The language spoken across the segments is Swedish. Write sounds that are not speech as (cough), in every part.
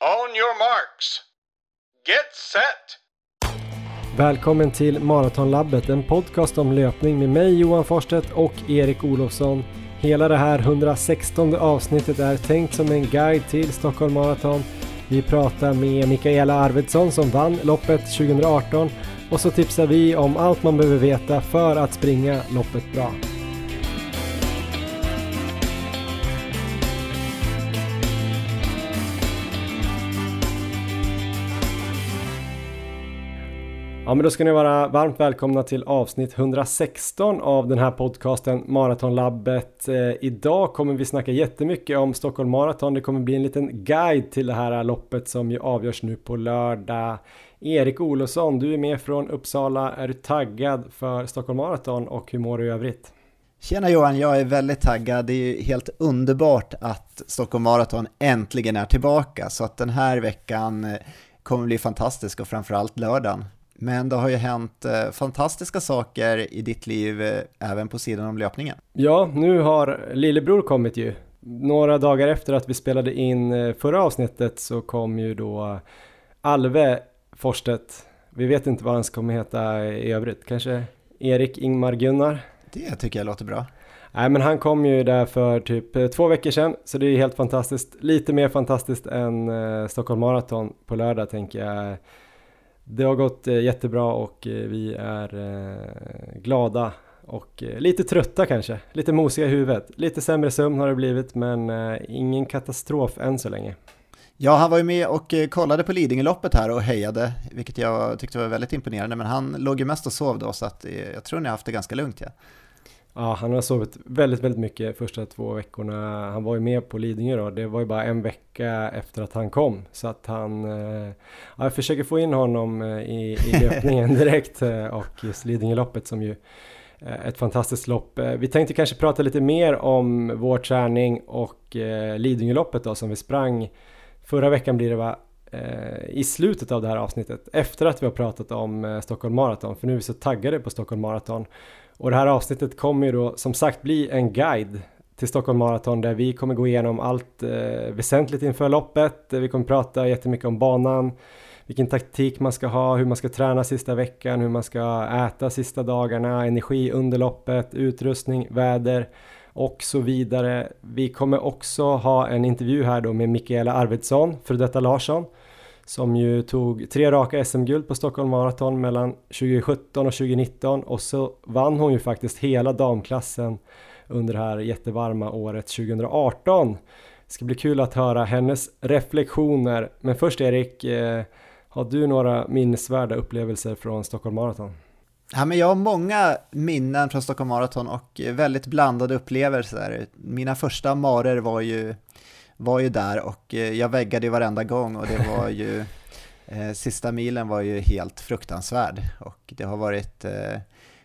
On your marks. Get set! Välkommen till Maratonlabbet, en podcast om löpning med mig Johan Forstedt och Erik Olofsson. Hela det här 116 avsnittet är tänkt som en guide till Stockholm Marathon. Vi pratar med Mikaela Arvidsson som vann loppet 2018 och så tipsar vi om allt man behöver veta för att springa loppet bra. Ja men då ska ni vara varmt välkomna till avsnitt 116 av den här podcasten Maratonlabbet. Eh, idag kommer vi snacka jättemycket om Stockholm Marathon. Det kommer bli en liten guide till det här loppet som ju avgörs nu på lördag. Erik Olofsson, du är med från Uppsala. Är du taggad för Stockholm Marathon och hur mår du i övrigt? Tjena Johan, jag är väldigt taggad. Det är ju helt underbart att Stockholm Marathon äntligen är tillbaka. Så att den här veckan eh, kommer bli fantastisk och framförallt lördagen. Men det har ju hänt eh, fantastiska saker i ditt liv eh, även på sidan om löpningen. Ja, nu har lillebror kommit ju. Några dagar efter att vi spelade in eh, förra avsnittet så kom ju då Alve Forstedt. Vi vet inte vad han kommer heta i övrigt. Kanske Erik Ingmar Gunnar? Det tycker jag låter bra. Nej men han kom ju där för typ två veckor sedan så det är helt fantastiskt. Lite mer fantastiskt än Stockholm Marathon på lördag tänker jag. Det har gått eh, jättebra och eh, vi är eh, glada och lite trötta kanske, lite mosiga i huvudet. Lite sämre sömn har det blivit men ingen katastrof än så länge. Ja, han var ju med och kollade på Lidingöloppet här och hejade, vilket jag tyckte var väldigt imponerande, men han låg ju mest och sov då så att jag tror ni har haft det ganska lugnt. Ja. Ja, han har sovit väldigt, väldigt mycket första två veckorna. Han var ju med på Lidingö då. Det var ju bara en vecka efter att han kom. Så att han... Eh, ja, jag försöker få in honom eh, i, i löpningen (laughs) direkt. Eh, och just Lidingöloppet som ju är ett fantastiskt lopp. Vi tänkte kanske prata lite mer om vår träning och Lidingöloppet då som vi sprang förra veckan blir det va? I slutet av det här avsnittet efter att vi har pratat om Stockholm Marathon för nu är vi så taggade på Stockholm Marathon och det här avsnittet kommer ju då som sagt bli en guide till Stockholm Marathon där vi kommer gå igenom allt eh, väsentligt inför loppet. Vi kommer prata jättemycket om banan, vilken taktik man ska ha, hur man ska träna sista veckan, hur man ska äta sista dagarna, energi under loppet, utrustning, väder och så vidare. Vi kommer också ha en intervju här då med Mikaela Arvidsson, för detta Larsson, som ju tog tre raka SM-guld på Stockholm Marathon mellan 2017 och 2019 och så vann hon ju faktiskt hela damklassen under det här jättevarma året 2018. Det ska bli kul att höra hennes reflektioner. Men först Erik, eh, har du några minnesvärda upplevelser från Stockholm Marathon? Ja, men jag har många minnen från Stockholm Marathon och väldigt blandade upplevelser. Mina första marer var ju var ju där och eh, jag väggade ju varenda gång och det var ju (laughs) eh, Sista milen var ju helt fruktansvärd och det har varit eh,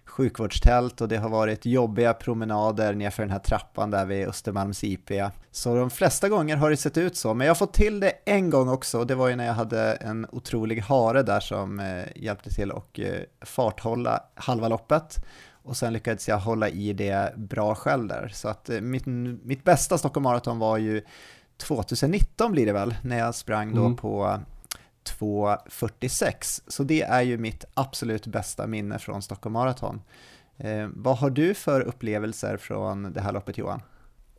sjukvårdstält och det har varit jobbiga promenader nerför den här trappan där vid Östermalms IP. Så de flesta gånger har det sett ut så, men jag har fått till det en gång också och det var ju när jag hade en otrolig hare där som eh, hjälpte till och eh, farthålla halva loppet och sen lyckades jag hålla i det bra själv där. Så att eh, mitt, mitt bästa Stockholm Marathon var ju 2019 blir det väl, när jag sprang då mm. på 2.46. Så det är ju mitt absolut bästa minne från Stockholm Marathon. Eh, vad har du för upplevelser från det här loppet Johan?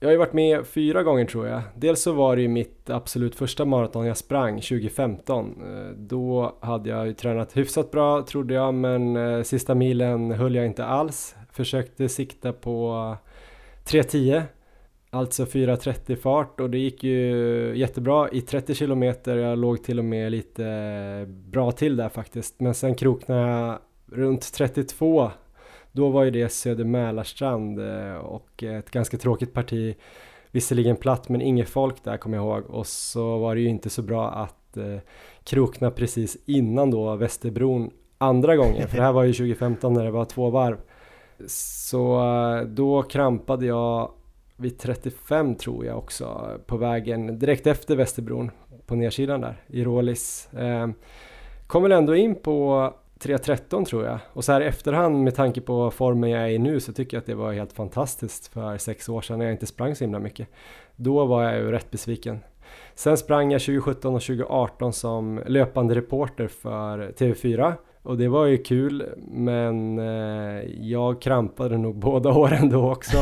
Jag har ju varit med fyra gånger tror jag. Dels så var det ju mitt absolut första maraton jag sprang 2015. Eh, då hade jag ju tränat hyfsat bra trodde jag men eh, sista milen höll jag inte alls. Försökte sikta på 3.10 Alltså 4.30 fart och det gick ju jättebra i 30 kilometer. Jag låg till och med lite bra till där faktiskt. Men sen kroknade jag runt 32. Då var ju det Söder Mälarstrand eh, och ett ganska tråkigt parti. Visserligen platt men inget folk där kommer jag ihåg. Och så var det ju inte så bra att eh, krokna precis innan då Västerbron andra gången. För det här var ju 2015 när det var två varv. Så eh, då krampade jag vid 35 tror jag också på vägen direkt efter Västerbron på nedsidan där i Rålis. Eh, kom väl ändå in på 3.13 tror jag och så här i efterhand med tanke på formen jag är i nu så tycker jag att det var helt fantastiskt för sex år sedan när jag inte sprang så himla mycket. Då var jag ju rätt besviken. Sen sprang jag 2017 och 2018 som löpande reporter för TV4 och det var ju kul men eh, jag krampade nog båda (laughs) åren då också.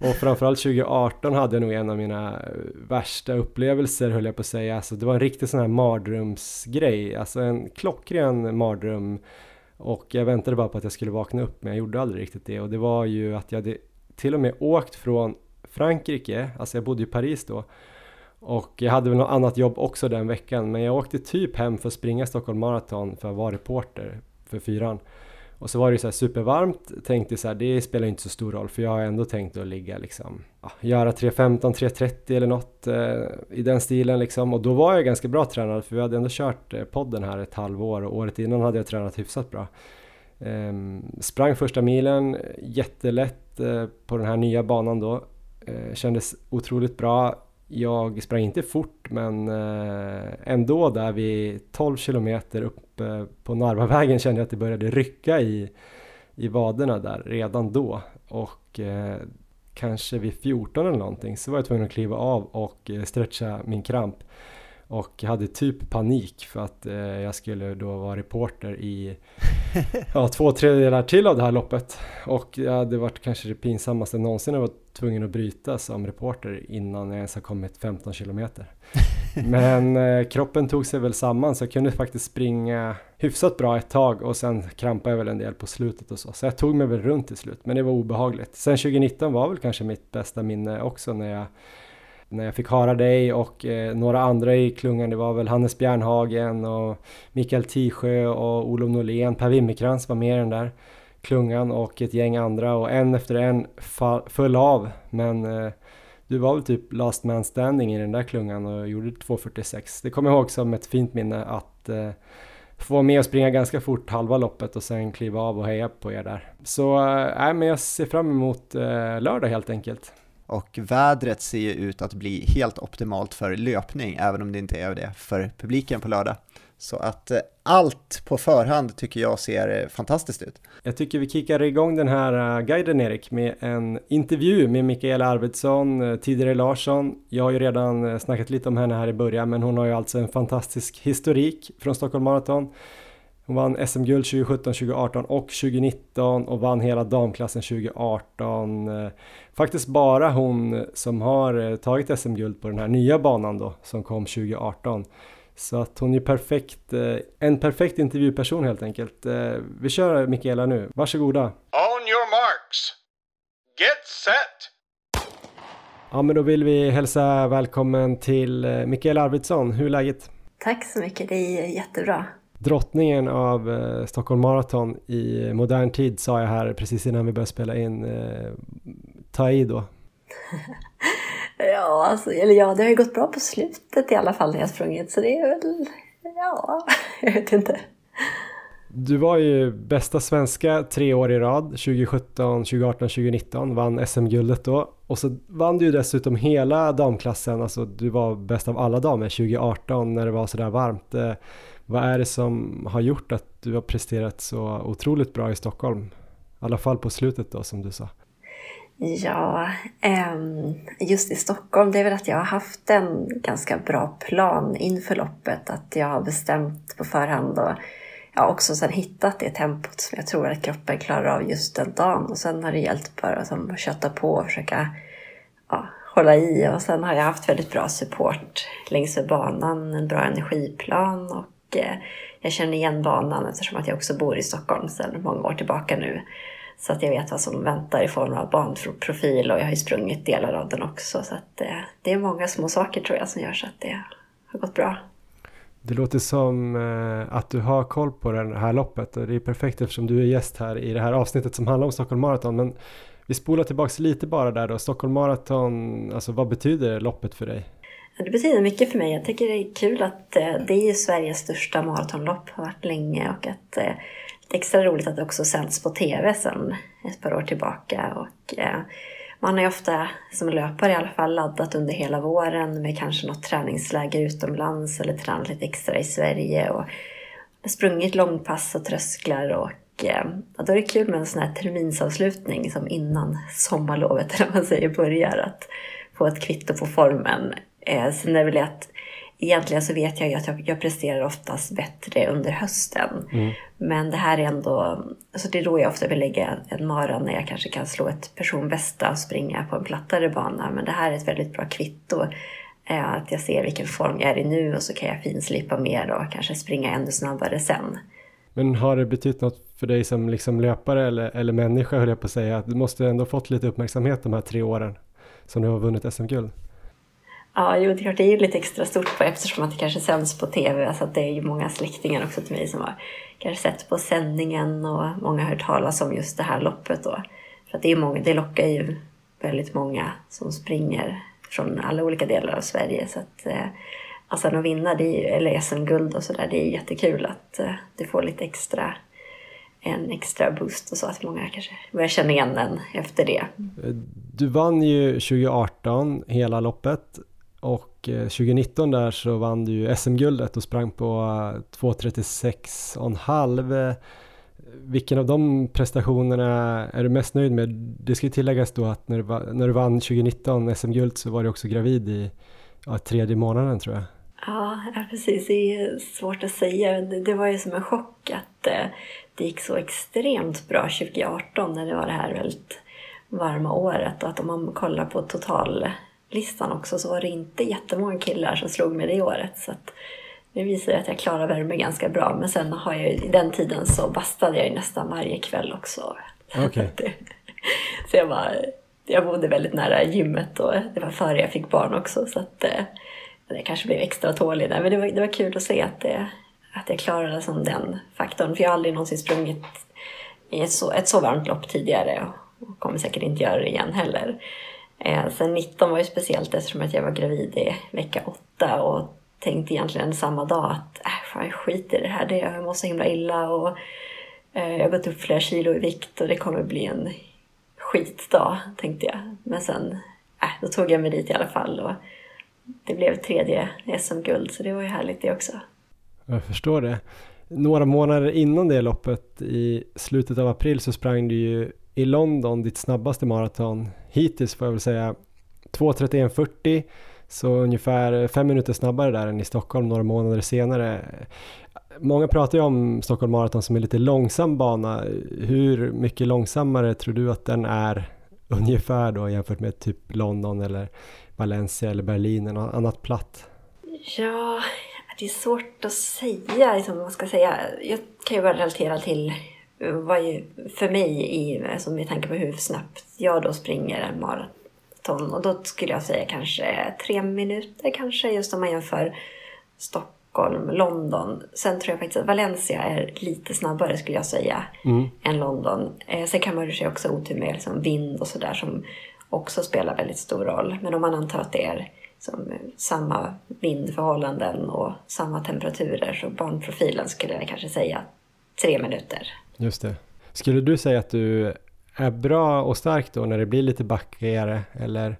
Och framförallt 2018 hade jag nog en av mina eh, värsta upplevelser höll jag på att säga. Alltså det var en riktig sån här mardrömsgrej, alltså en klockren mardröm. Och jag väntade bara på att jag skulle vakna upp men jag gjorde aldrig riktigt det. Och det var ju att jag hade till och med åkt från Frankrike, alltså jag bodde i Paris då. Och jag hade väl något annat jobb också den veckan men jag åkte typ hem för att springa Stockholm Marathon för att vara reporter för fyran. Och så var det så här supervarmt, tänkte så här, det spelar inte så stor roll för jag har ändå tänkt att ligga liksom, ja, göra 3.15, 3.30 eller något eh, i den stilen liksom. Och då var jag ganska bra tränad för vi hade ändå kört eh, podden här ett halvår och året innan hade jag tränat hyfsat bra. Eh, sprang första milen jättelätt eh, på den här nya banan då. Eh, kändes otroligt bra jag sprang inte fort men eh, ändå där vid 12 kilometer upp eh, på Narvavägen kände jag att det började rycka i, i vaderna där redan då. Och eh, kanske vid 14 eller någonting så var jag tvungen att kliva av och stretcha min kramp och hade typ panik för att eh, jag skulle då vara reporter i (laughs) ja, två tredjedelar till av det här loppet och det hade varit kanske det pinsammaste någonsin att vara tvungen att bryta som reporter innan jag ens har kommit 15 kilometer. (laughs) Men eh, kroppen tog sig väl samman så jag kunde faktiskt springa hyfsat bra ett tag och sen krampade jag väl en del på slutet och så. Så jag tog mig väl runt till slut men det var obehagligt. Sen 2019 var väl kanske mitt bästa minne också när jag när jag fick höra dig och eh, några andra i klungan, det var väl Hannes Bjärnhagen och Mikael Tisjö och Olof Norlén, Per Wimmerkrans var med i den där klungan och ett gäng andra och en efter en föll av men eh, du var väl typ last man standing i den där klungan och gjorde 2.46. Det kommer jag ihåg som ett fint minne att eh, få vara med och springa ganska fort halva loppet och sen kliva av och heja på er där. Så äh, men jag ser fram emot äh, lördag helt enkelt. Och vädret ser ju ut att bli helt optimalt för löpning, även om det inte är det för publiken på lördag. Så att eh, allt på förhand tycker jag ser eh, fantastiskt ut. Jag tycker vi kickar igång den här eh, guiden Erik med en intervju med Mikaela Arvidsson, tidigare Larsson. Jag har ju redan snackat lite om henne här i början men hon har ju alltså en fantastisk historik från Stockholm Marathon. Hon vann SM-guld 2017, 2018 och 2019 och vann hela damklassen 2018. Faktiskt bara hon som har tagit SM-guld på den här nya banan då som kom 2018. Så att hon är perfekt, eh, en perfekt intervjuperson helt enkelt. Eh, vi kör Mikaela nu, varsågoda. On your marks. Get set! Ja men då vill vi hälsa välkommen till eh, Mikaela Arvidsson. Hur är läget? Tack så mycket, det är jättebra. Drottningen av Stockholm Marathon i modern tid sa jag här precis innan vi började spela in. Ta i då. (laughs) Ja, alltså, eller ja, det har ju gått bra på slutet i alla fall när jag sprungit så det är väl, ja, (laughs) jag vet inte. Du var ju bästa svenska tre år i rad, 2017, 2018, 2019, vann SM-guldet då. Och så vann du ju dessutom hela damklassen, alltså du var bäst av alla damer 2018 när det var sådär varmt. Eh, vad är det som har gjort att du har presterat så otroligt bra i Stockholm? I alla fall på slutet då som du sa. Ja, ehm, just i Stockholm, det är väl att jag har haft en ganska bra plan inför loppet. Att jag har bestämt på förhand och jag har också sen hittat det tempot som jag tror att kroppen klarar av just den dagen. Och sen har det hjälpt bara att köta på och försöka ja, hålla i. Och sen har jag haft väldigt bra support längs med banan, en bra energiplan och eh, jag känner igen banan eftersom att jag också bor i Stockholm sedan många år tillbaka nu. Så att jag vet vad som väntar i form av banprofil och jag har ju sprungit delar av den också. Så att det, eh, det är många små saker tror jag som gör så att det har gått bra. Det låter som eh, att du har koll på det här loppet och det är perfekt eftersom du är gäst här i det här avsnittet som handlar om Stockholm Marathon. Men vi spolar tillbaks lite bara där då. Stockholm Marathon, alltså vad betyder loppet för dig? Det betyder mycket för mig. Jag tycker det är kul att eh, det är Sveriges största maratonlopp, har varit länge och att extra roligt att det också sänds på TV sen ett par år tillbaka. Och, eh, man har ju ofta, som löpare i alla fall, laddat under hela våren med kanske något träningsläger utomlands eller tränat lite extra i Sverige. Och sprungit långpass och trösklar och eh, då är det kul med en sån här terminsavslutning som innan sommarlovet, (laughs) eller vad man säger, börjar. Att få ett kvitto på formen. Eh, sen är det väl att egentligen så vet jag ju att jag, jag presterar oftast bättre under hösten. Mm. Men det här är ändå, så det är då jag ofta vill lägga en mara när jag kanske kan slå ett personbästa och springa på en plattare bana. Men det här är ett väldigt bra kvitto. Eh, att jag ser vilken form jag är i nu och så kan jag finslipa mer och kanske springa ännu snabbare sen. Men har det betytt något för dig som liksom löpare eller, eller människa höll jag på att säga, att du måste ändå fått lite uppmärksamhet de här tre åren som du har vunnit SM-guld? Ja, jo, det är klart, det är ju lite extra stort på eftersom att det kanske sänds på tv. Alltså att det är ju många släktingar också till mig som har kanske sett på sändningen och många har hört talas om just det här loppet då. För att det, är många, det lockar ju väldigt många som springer från alla olika delar av Sverige. Så att, eh, alltså att vinna, det är, eller SM-guld och sådär, det är jättekul att eh, det får lite extra en extra boost och så att många kanske börjar känna igen den efter det. Du vann ju 2018 hela loppet och eh, 2019 där så vann du ju SM-guldet och sprang på eh, 2.36,5. Eh, vilken av de prestationerna är du mest nöjd med? Det ska ju tilläggas då att när du, när du vann 2019 SM-guld så var du också gravid i ja, tredje månaden tror jag. Ja, precis. Det är svårt att säga. Det var ju som en chock att det gick så extremt bra 2018 när det var det här väldigt varma året. Och att om man kollar på total totallistan också så var det inte jättemånga killar som slog mig det året. Så att det visar att jag klarar värme ganska bra. Men sen har jag i den tiden så bastade jag nästan varje kväll också. Okay. (laughs) så jag, var, jag bodde väldigt nära gymmet och det var före jag fick barn också. Så att eh, det kanske blev extra tålig där. Men det var, det var kul att se att, det, att jag klarade som den faktorn. För jag har aldrig någonsin sprungit i ett så, ett så varmt lopp tidigare och kommer säkert inte göra det igen heller. Eh, sen 19 var ju speciellt eftersom att jag var gravid i vecka 8 och tänkte egentligen samma dag att äh, fan, jag skiter i det här, det, jag mår så himla illa och eh, jag har gått upp flera kilo i vikt och det kommer bli en skitdag, tänkte jag. Men sen, äh, då tog jag mig dit i alla fall och det blev tredje SM-guld, så det var ju härligt det också. Jag förstår det. Några månader innan det loppet i slutet av april så sprang du ju i London ditt snabbaste maraton hittills får jag väl säga 2.31.40 så ungefär fem minuter snabbare där än i Stockholm några månader senare. Många pratar ju om Stockholm Marathon som en lite långsam bana. Hur mycket långsammare tror du att den är ungefär då jämfört med typ London eller Valencia eller Berlin eller något annat platt? Ja, det är svårt att säga. Liksom, vad ska säga. jag kan ju bara relatera till vad ju, för mig, i, alltså med tanke på hur snabbt jag då springer en maraton. Och då skulle jag säga kanske tre minuter kanske, just om man jämför Stockholm, London. Sen tror jag faktiskt att Valencia är lite snabbare skulle jag säga mm. än London. Eh, sen kan man ju också otur med liksom vind och sådär som också spelar väldigt stor roll. Men om man antar att det är som samma vindförhållanden och samma temperaturer så barnprofilen skulle jag kanske säga tre minuter. Just det. Skulle du säga att du är bra och stark då när det blir lite backigare eller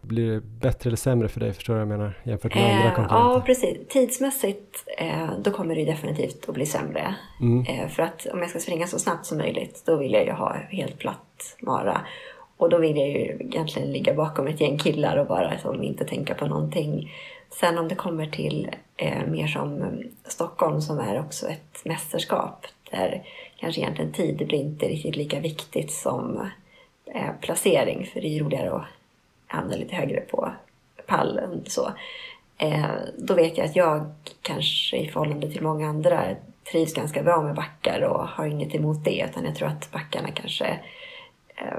blir det bättre eller sämre för dig? Förstår du vad jag menar? Jämfört med eh, andra konkurrenter? Ja, precis. Tidsmässigt eh, då kommer det definitivt att bli sämre. Mm. Eh, för att om jag ska springa så snabbt som möjligt då vill jag ju ha helt platt mara. Och då vill jag ju egentligen ligga bakom ett gäng killar och bara liksom, inte tänka på någonting. Sen om det kommer till eh, mer som mm, Stockholm som är också ett mästerskap där kanske egentligen tid blir inte riktigt lika viktigt som eh, placering för det är roligare att hamna lite högre på pallen. Så. Eh, då vet jag att jag kanske i förhållande till många andra trivs ganska bra med backar och har inget emot det utan jag tror att backarna kanske Eh,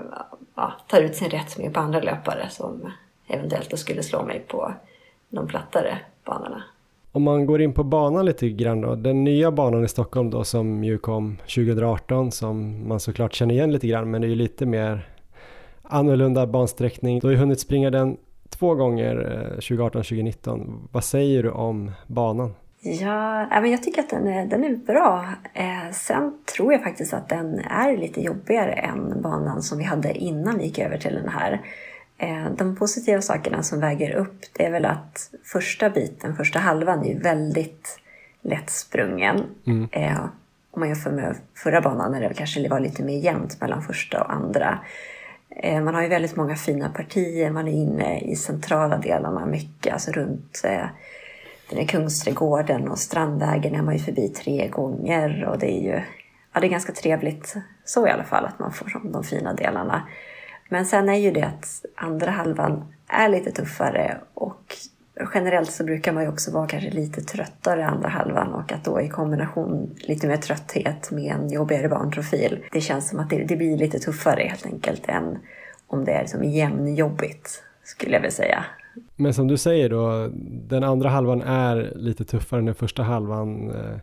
ja, tar ut sin rätt mer på andra löpare som eventuellt då skulle slå mig på de plattare banorna. Om man går in på banan lite grann då, den nya banan i Stockholm då som ju kom 2018 som man såklart känner igen lite grann men det är ju lite mer annorlunda bansträckning. Du har ju hunnit springa den två gånger 2018-2019. Eh, Vad säger du om banan? Ja, men jag tycker att den är, den är bra. Eh, sen tror jag faktiskt att den är lite jobbigare än banan som vi hade innan vi gick över till den här. Eh, de positiva sakerna som väger upp det är väl att första biten, första halvan är väldigt lättsprungen. Mm. Eh, om man jämför med förra banan när det kanske var lite mer jämnt mellan första och andra. Eh, man har ju väldigt många fina partier, man är inne i centrala delarna mycket, alltså runt den är Kungsträdgården och Strandvägen är man ju förbi tre gånger och det är ju ja, det är ganska trevligt så i alla fall att man får de fina delarna. Men sen är ju det att andra halvan är lite tuffare och generellt så brukar man ju också vara kanske lite tröttare andra halvan och att då i kombination lite mer trötthet med en jobbigare barnprofil. Det känns som att det, det blir lite tuffare helt enkelt än om det är liksom jämnjobbigt skulle jag vilja säga. Men som du säger då, den andra halvan är lite tuffare än den första halvan. Eh,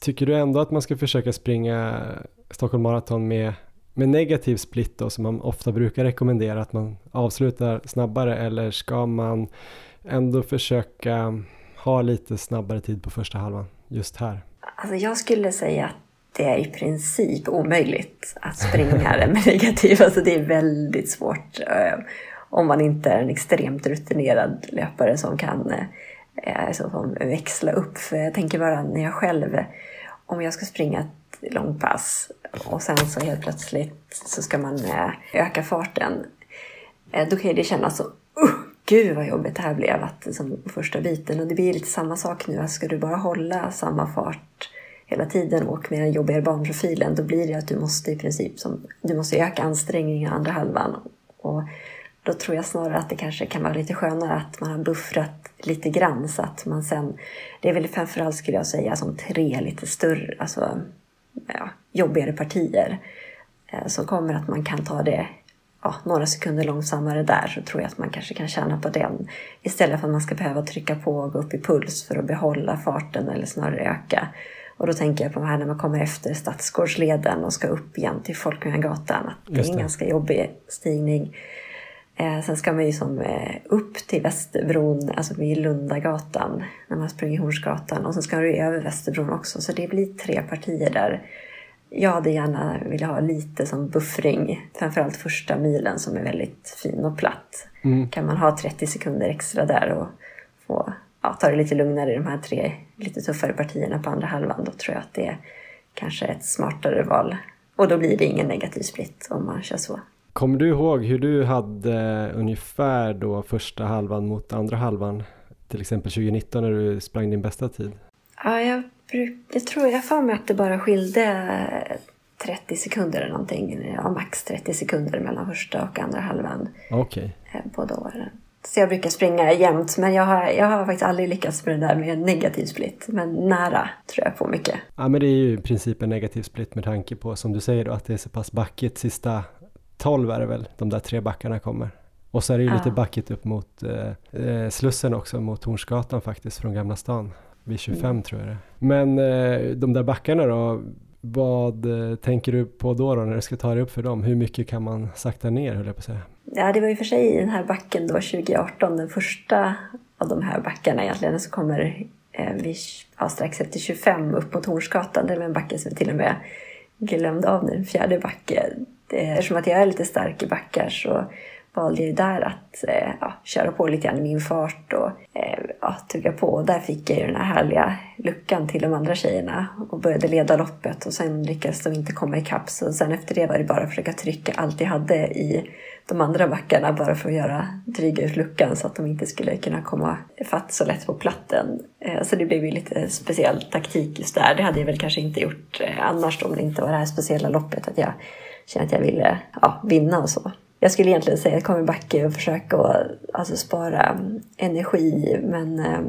tycker du ändå att man ska försöka springa Stockholm Marathon med, med negativ split då, som man ofta brukar rekommendera att man avslutar snabbare eller ska man ändå försöka ha lite snabbare tid på första halvan just här? Alltså jag skulle säga att det är i princip omöjligt att springa det med (laughs) negativ. Alltså det är väldigt svårt eh, om man inte är en extremt rutinerad löpare som kan eh, eh, som växla upp. För jag tänker bara när jag själv, om jag ska springa ett långpass och sen så helt plötsligt så ska man eh, öka farten. Eh, då kan det kännas så, uh, gud vad jobbigt det här blev att, som första biten. Och det blir lite samma sak nu, alltså, ska du bara hålla samma fart hela tiden och med den jobbigare banprofilen, då blir det att du måste i princip som, du måste öka ansträngningen andra halvan. Och då tror jag snarare att det kanske kan vara lite skönare att man har buffrat lite grann så att man sen, det är väl framförallt skulle jag säga som tre lite större, alltså ja, jobbigare partier eh, som kommer att man kan ta det ja, några sekunder långsammare där så tror jag att man kanske kan tjäna på den. Istället för att man ska behöva trycka på och gå upp i puls för att behålla farten eller snarare öka. Och då tänker jag på det här när man kommer efter Stadsgårdsleden och ska upp igen till Folkungagatan. Att det är en ganska jobbig stigning. Eh, sen ska man ju som eh, upp till Västerbron, alltså vid Lundagatan, när man springer Hornsgatan. Och sen ska du över Västerbron också, så det blir tre partier där. Jag hade gärna velat ha lite som buffring, framförallt första milen som är väldigt fin och platt. Mm. Kan man ha 30 sekunder extra där och få ja, ta det lite lugnare i de här tre lite tuffare partierna på andra halvan, då tror jag att det är kanske ett smartare val. Och då blir det ingen negativ split om man kör så. Kommer du ihåg hur du hade ungefär då första halvan mot andra halvan? Till exempel 2019 när du sprang din bästa tid? Ja, jag, jag tror, jag för mig att det bara skilde 30 sekunder eller någonting. Ja, max 30 sekunder mellan första och andra halvan. Okej. Okay. Eh, båda åren. Så jag brukar springa jämt, men jag har, jag har faktiskt aldrig lyckats med det där med negativ split. Men nära tror jag på mycket. Ja, men det är ju i princip en negativ split med tanke på, som du säger då, att det är så pass backigt. Sista 12 är det väl, de där tre backarna kommer. Och så är det ju ja. lite backigt upp mot eh, eh, Slussen också, mot Hornsgatan faktiskt, från Gamla stan. Vid 25 mm. tror jag det Men eh, de där backarna då, vad eh, tänker du på då, då när du ska ta dig upp för dem? Hur mycket kan man sakta ner höll jag på att säga? Ja, det var ju för sig i den här backen då 2018, den första av de här backarna egentligen, som kommer eh, vid, ja, strax efter 25 upp mot Hornsgatan. Det var en backe som vi till och med glömde av nu, en fjärde backe. Det, eftersom att jag är lite stark i backar så valde jag där att eh, ja, köra på lite grann i min fart och eh, ja, tugga på. Och där fick jag ju den här härliga luckan till de andra tjejerna och började leda loppet och sen lyckades de inte komma ikapp. Så sen efter det var det bara att försöka trycka allt jag hade i de andra backarna bara för att göra dryga ut luckan så att de inte skulle kunna komma fatt så lätt på platten. Eh, så det blev ju lite speciell taktik just där. Det hade jag väl kanske inte gjort eh, annars om det inte var det här speciella loppet att jag kände att jag ville ja, vinna och så jag skulle egentligen säga comeback backe och försöka och, alltså, spara mm, energi men eh,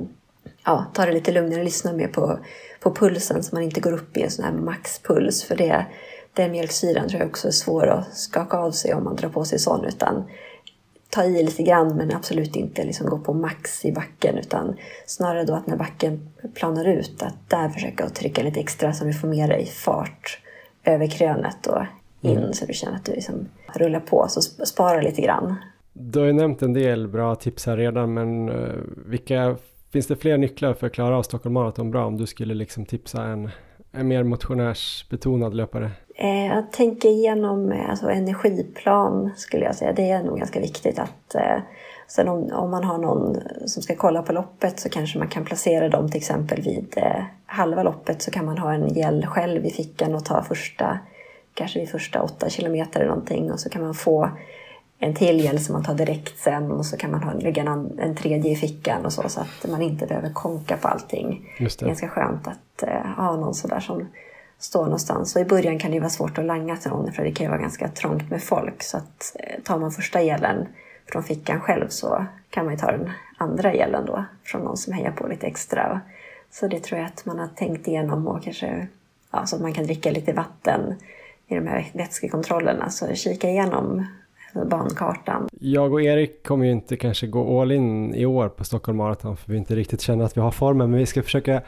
ja, ta det lite lugnare och lyssna mer på, på pulsen så man inte går upp i en sån här maxpuls. För det, den mjölksyran tror jag också är svår att skaka av sig om man drar på sig sån. Utan ta i lite grann men absolut inte liksom gå på max i backen utan snarare då att när backen planar ut att där försöka att trycka lite extra så du får med dig fart över krönet och in mm. så du känner att du liksom rullar på. Så spara lite grann. Du har ju nämnt en del bra tips här redan men uh, vilka finns det fler nycklar för att klara av Stockholm Marathon bra om du skulle liksom tipsa en, en mer motionärsbetonad löpare? Eh, jag tänker igenom eh, alltså, energiplan skulle jag säga. Det är nog ganska viktigt att eh, Sen om, om, man har någon som ska kolla på loppet så kanske man kan placera dem till exempel vid eh, halva loppet så kan man ha en gel själv i fickan och ta första kanske vid första åtta kilometer eller någonting och så kan man få en till gel som man tar direkt sen och så kan man ha, lägga en, en tredje i fickan och så, så att man inte behöver konka på allting. Just Det det. är ganska skönt att eh, ha någon sådär som står någonstans. Och i början kan det ju vara svårt att langa till någon för det kan ju vara ganska trångt med folk. Så att eh, tar man första gelen från fickan själv så kan man ju ta den andra gelen då från någon som hejar på lite extra. Så det tror jag att man har tänkt igenom och kanske ja, så att man kan dricka lite vatten i de här vätskekontrollerna. Så kika igenom bankartan. Jag och Erik kommer ju inte kanske gå all in i år på Stockholm Marathon för vi inte riktigt känner att vi har formen men vi ska försöka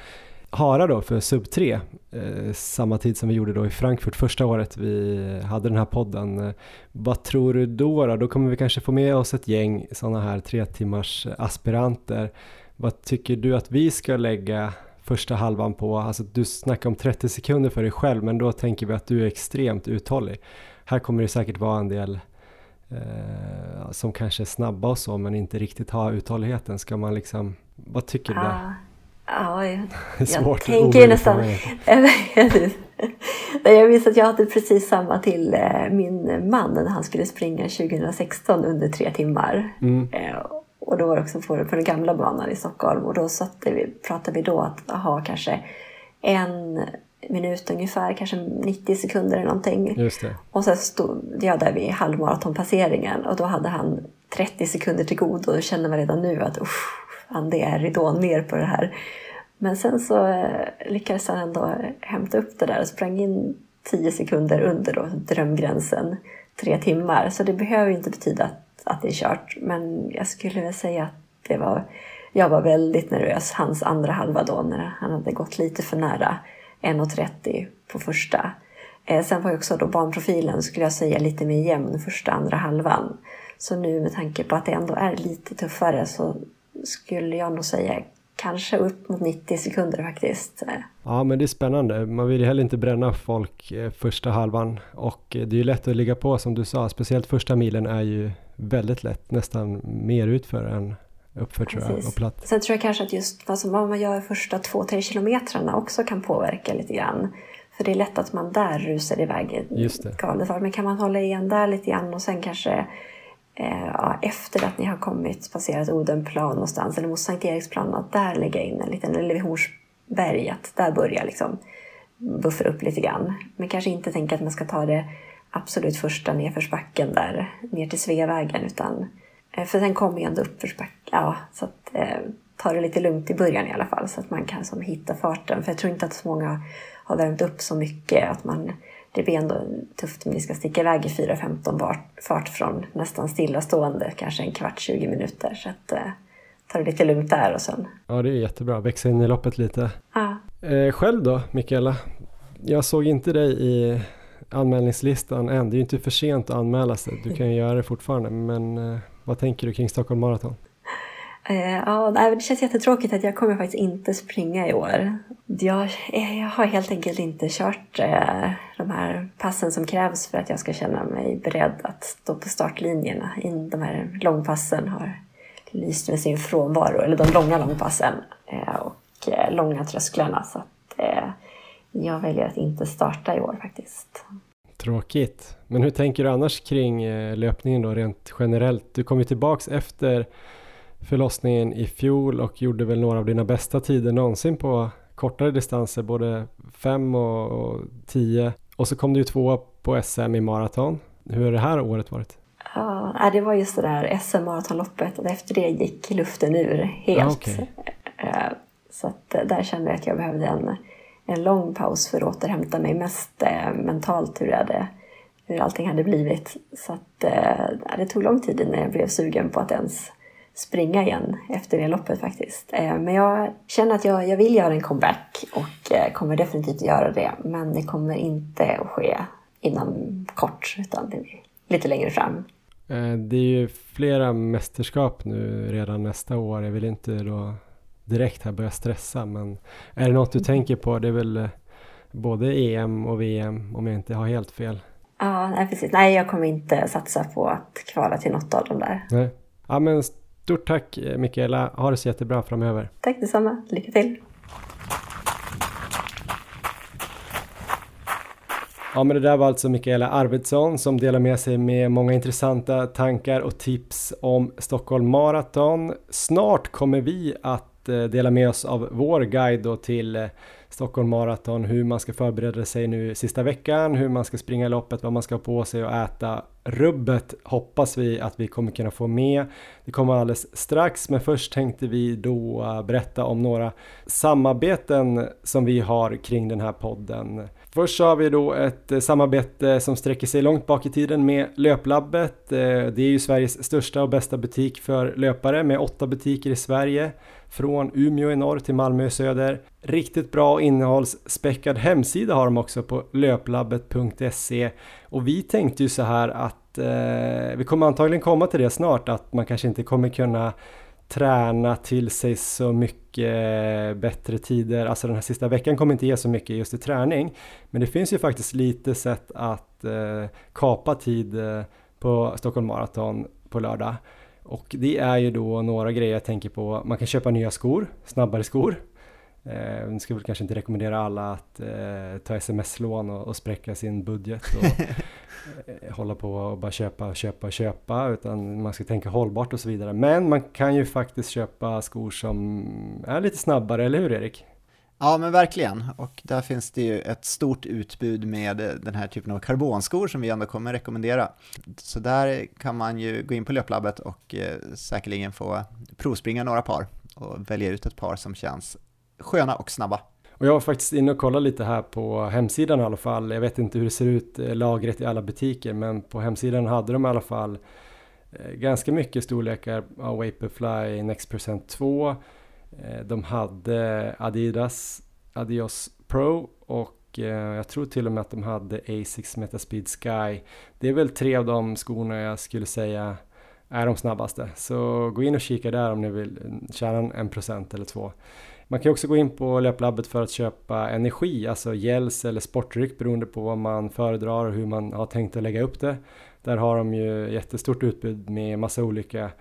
hara då för sub 3 eh, samma tid som vi gjorde då i Frankfurt första året vi hade den här podden. Eh, vad tror du då, då? Då kommer vi kanske få med oss ett gäng sådana här tre timmars aspiranter. Vad tycker du att vi ska lägga första halvan på? Alltså du snackar om 30 sekunder för dig själv men då tänker vi att du är extremt uthållig. Här kommer det säkert vara en del eh, som kanske är snabba och så men inte riktigt har uthålligheten. Ska man liksom, vad tycker du där? Ja, ja, jag, (laughs) jag tänker ju nästan... (laughs) jag minns att jag hade precis samma till eh, min man när han skulle springa 2016 under tre timmar. Mm. Och då var det också på, på den gamla banan i Stockholm och då satte vi, pratade vi då att ha kanske en minut ungefär, kanske 90 sekunder eller någonting. Och sen stod jag där vid halvmaratonpasseringen och då hade han 30 sekunder till godo och då kände man redan nu att usch, fan, det är ridån ner på det här. Men sen så eh, lyckades han ändå hämta upp det där och sprang in 10 sekunder under då, drömgränsen, tre timmar. Så det behöver ju inte betyda att, att det är kört. Men jag skulle väl säga att det var, jag var väldigt nervös hans andra halva då när han hade gått lite för nära 1.30 på första. Eh, sen var ju också då banprofilen, skulle jag säga, lite mer jämn första andra halvan. Så nu med tanke på att det ändå är lite tuffare så skulle jag nog säga kanske upp mot 90 sekunder faktiskt. Ja men det är spännande. Man vill ju heller inte bränna folk eh, första halvan och eh, det är ju lätt att ligga på som du sa. Speciellt första milen är ju väldigt lätt, nästan mer utför än uppför tror jag och platt. Sen tror jag kanske att just som, vad man gör första två, tre kilometrarna också kan påverka lite grann. För det är lätt att man där rusar iväg galet. Men kan man hålla igen där lite grann och sen kanske eh, efter att ni har kommit passerat Odenplan någonstans eller mot Sankt Eriksplan att där lägga in en liten, eller vid Horsberg, att där börja liksom buffra upp lite grann. Men kanske inte tänka att man ska ta det absolut första nedförsbacken där ner till Sveavägen utan eh, för sen kommer ju ändå uppförsback. Ja, så att eh, ta det lite lugnt i början i alla fall så att man kan som, hitta farten. För jag tror inte att så många har värmt upp så mycket att man det blir ändå tufft om ni ska sticka iväg i 4.15 vart- fart från nästan stillastående, kanske en kvart, 20 minuter. Så att eh, ta det lite lugnt där och sen, Ja det är jättebra, växa in i loppet lite. ja. Eh, själv då Mikaela? Jag såg inte dig i anmälningslistan än. Det är ju inte för sent att anmäla sig. Du kan ju göra det fortfarande. Men eh, vad tänker du kring Stockholm Marathon? Eh, ja, det känns jättetråkigt att jag kommer faktiskt inte springa i år. Jag, eh, jag har helt enkelt inte kört eh, de här passen som krävs för att jag ska känna mig beredd att stå på startlinjerna. De här långpassen har lyst med sin frånvaro, eller de långa långpassen och långa trösklarna. Så att, jag väljer att inte starta i år faktiskt. Tråkigt. Men hur tänker du annars kring löpningen då rent generellt? Du kom ju tillbaks efter förlossningen i fjol och gjorde väl några av dina bästa tider någonsin på kortare distanser, både 5 och 10. Och så kom du ju tvåa på SM i maraton. Hur har det här året varit? Ja, nej, det var just det där SM-maratonloppet och efter det gick luften ur helt. Ja, okej. Eh, (laughs) Så eh, där kände jag att jag behövde en, en lång paus för att återhämta mig mest mentalt hur, det hade, hur allting hade blivit. Så att det tog lång tid innan jag blev sugen på att ens springa igen efter det loppet faktiskt. Eh, Men jag känner att jag, jag vill göra en comeback och eh, kommer definitivt göra det. Men det kommer inte att ske inom kort utan det blir lite längre fram. Eh, Det är ju flera mästerskap nu redan nästa år. Jag vill inte då direkt här börja stressa men är det något du tänker på? Det är väl både EM och VM om jag inte har helt fel. Ja, nej, precis. Nej, jag kommer inte satsa på att kvala till något av dem där. Nej. Ja men stort tack eh, Mikaela. Ha det så jättebra framöver. Tack detsamma. Lycka till! Ja men det där var alltså Mikaela Arvidsson som delar med sig med många intressanta tankar och tips om Stockholm Marathon. Snart kommer vi att eh, dela med oss av vår guide då till eh, Stockholm Marathon, hur man ska förbereda sig nu sista veckan, hur man ska springa loppet, vad man ska ha på sig och äta. Rubbet hoppas vi att vi kommer kunna få med. Det kommer alldeles strax, men först tänkte vi då berätta om några samarbeten som vi har kring den här podden. Först så har vi då ett eh, samarbete som sträcker sig långt bak i tiden med Löplabbet. Eh, det är ju Sveriges största och bästa butik för löpare med åtta butiker i Sverige. Från Umeå i norr till Malmö i söder. Riktigt bra innehållsspäckad hemsida har de också på löplabbet.se. Och vi tänkte ju så här att eh, vi kommer antagligen komma till det snart att man kanske inte kommer kunna träna till sig så mycket bättre tider. Alltså den här sista veckan kommer inte ge så mycket just i träning. Men det finns ju faktiskt lite sätt att eh, kapa tid eh, på Stockholm Marathon på lördag. Och det är ju då några grejer jag tänker på. Man kan köpa nya skor, snabbare skor. Eh, nu ska väl kanske inte rekommendera alla att eh, ta sms-lån och, och spräcka sin budget och (laughs) eh, hålla på och bara köpa, köpa, köpa utan man ska tänka hållbart och så vidare. Men man kan ju faktiskt köpa skor som är lite snabbare, eller hur Erik? Ja men verkligen, och där finns det ju ett stort utbud med den här typen av karbonskor som vi ändå kommer rekommendera. Så där kan man ju gå in på löplabbet och eh, säkerligen få provspringa några par och välja ut ett par som känns sköna och snabba. Och jag var faktiskt inne och kollade lite här på hemsidan i alla fall. Jag vet inte hur det ser ut eh, lagret i alla butiker men på hemsidan hade de i alla fall eh, ganska mycket storlekar av Vaporfly Next Percent 2. Eh, de hade Adidas Adios Pro och jag tror till och med att de hade Asics Metaspeed Sky. Det är väl tre av de skorna jag skulle säga är de snabbaste. Så gå in och kika där om ni vill tjäna en procent eller två. Man kan också gå in på Löplabbet för att köpa energi, alltså gels eller sportdryck beroende på vad man föredrar och hur man har tänkt att lägga upp det. Där har de ju jättestort utbud med massa olika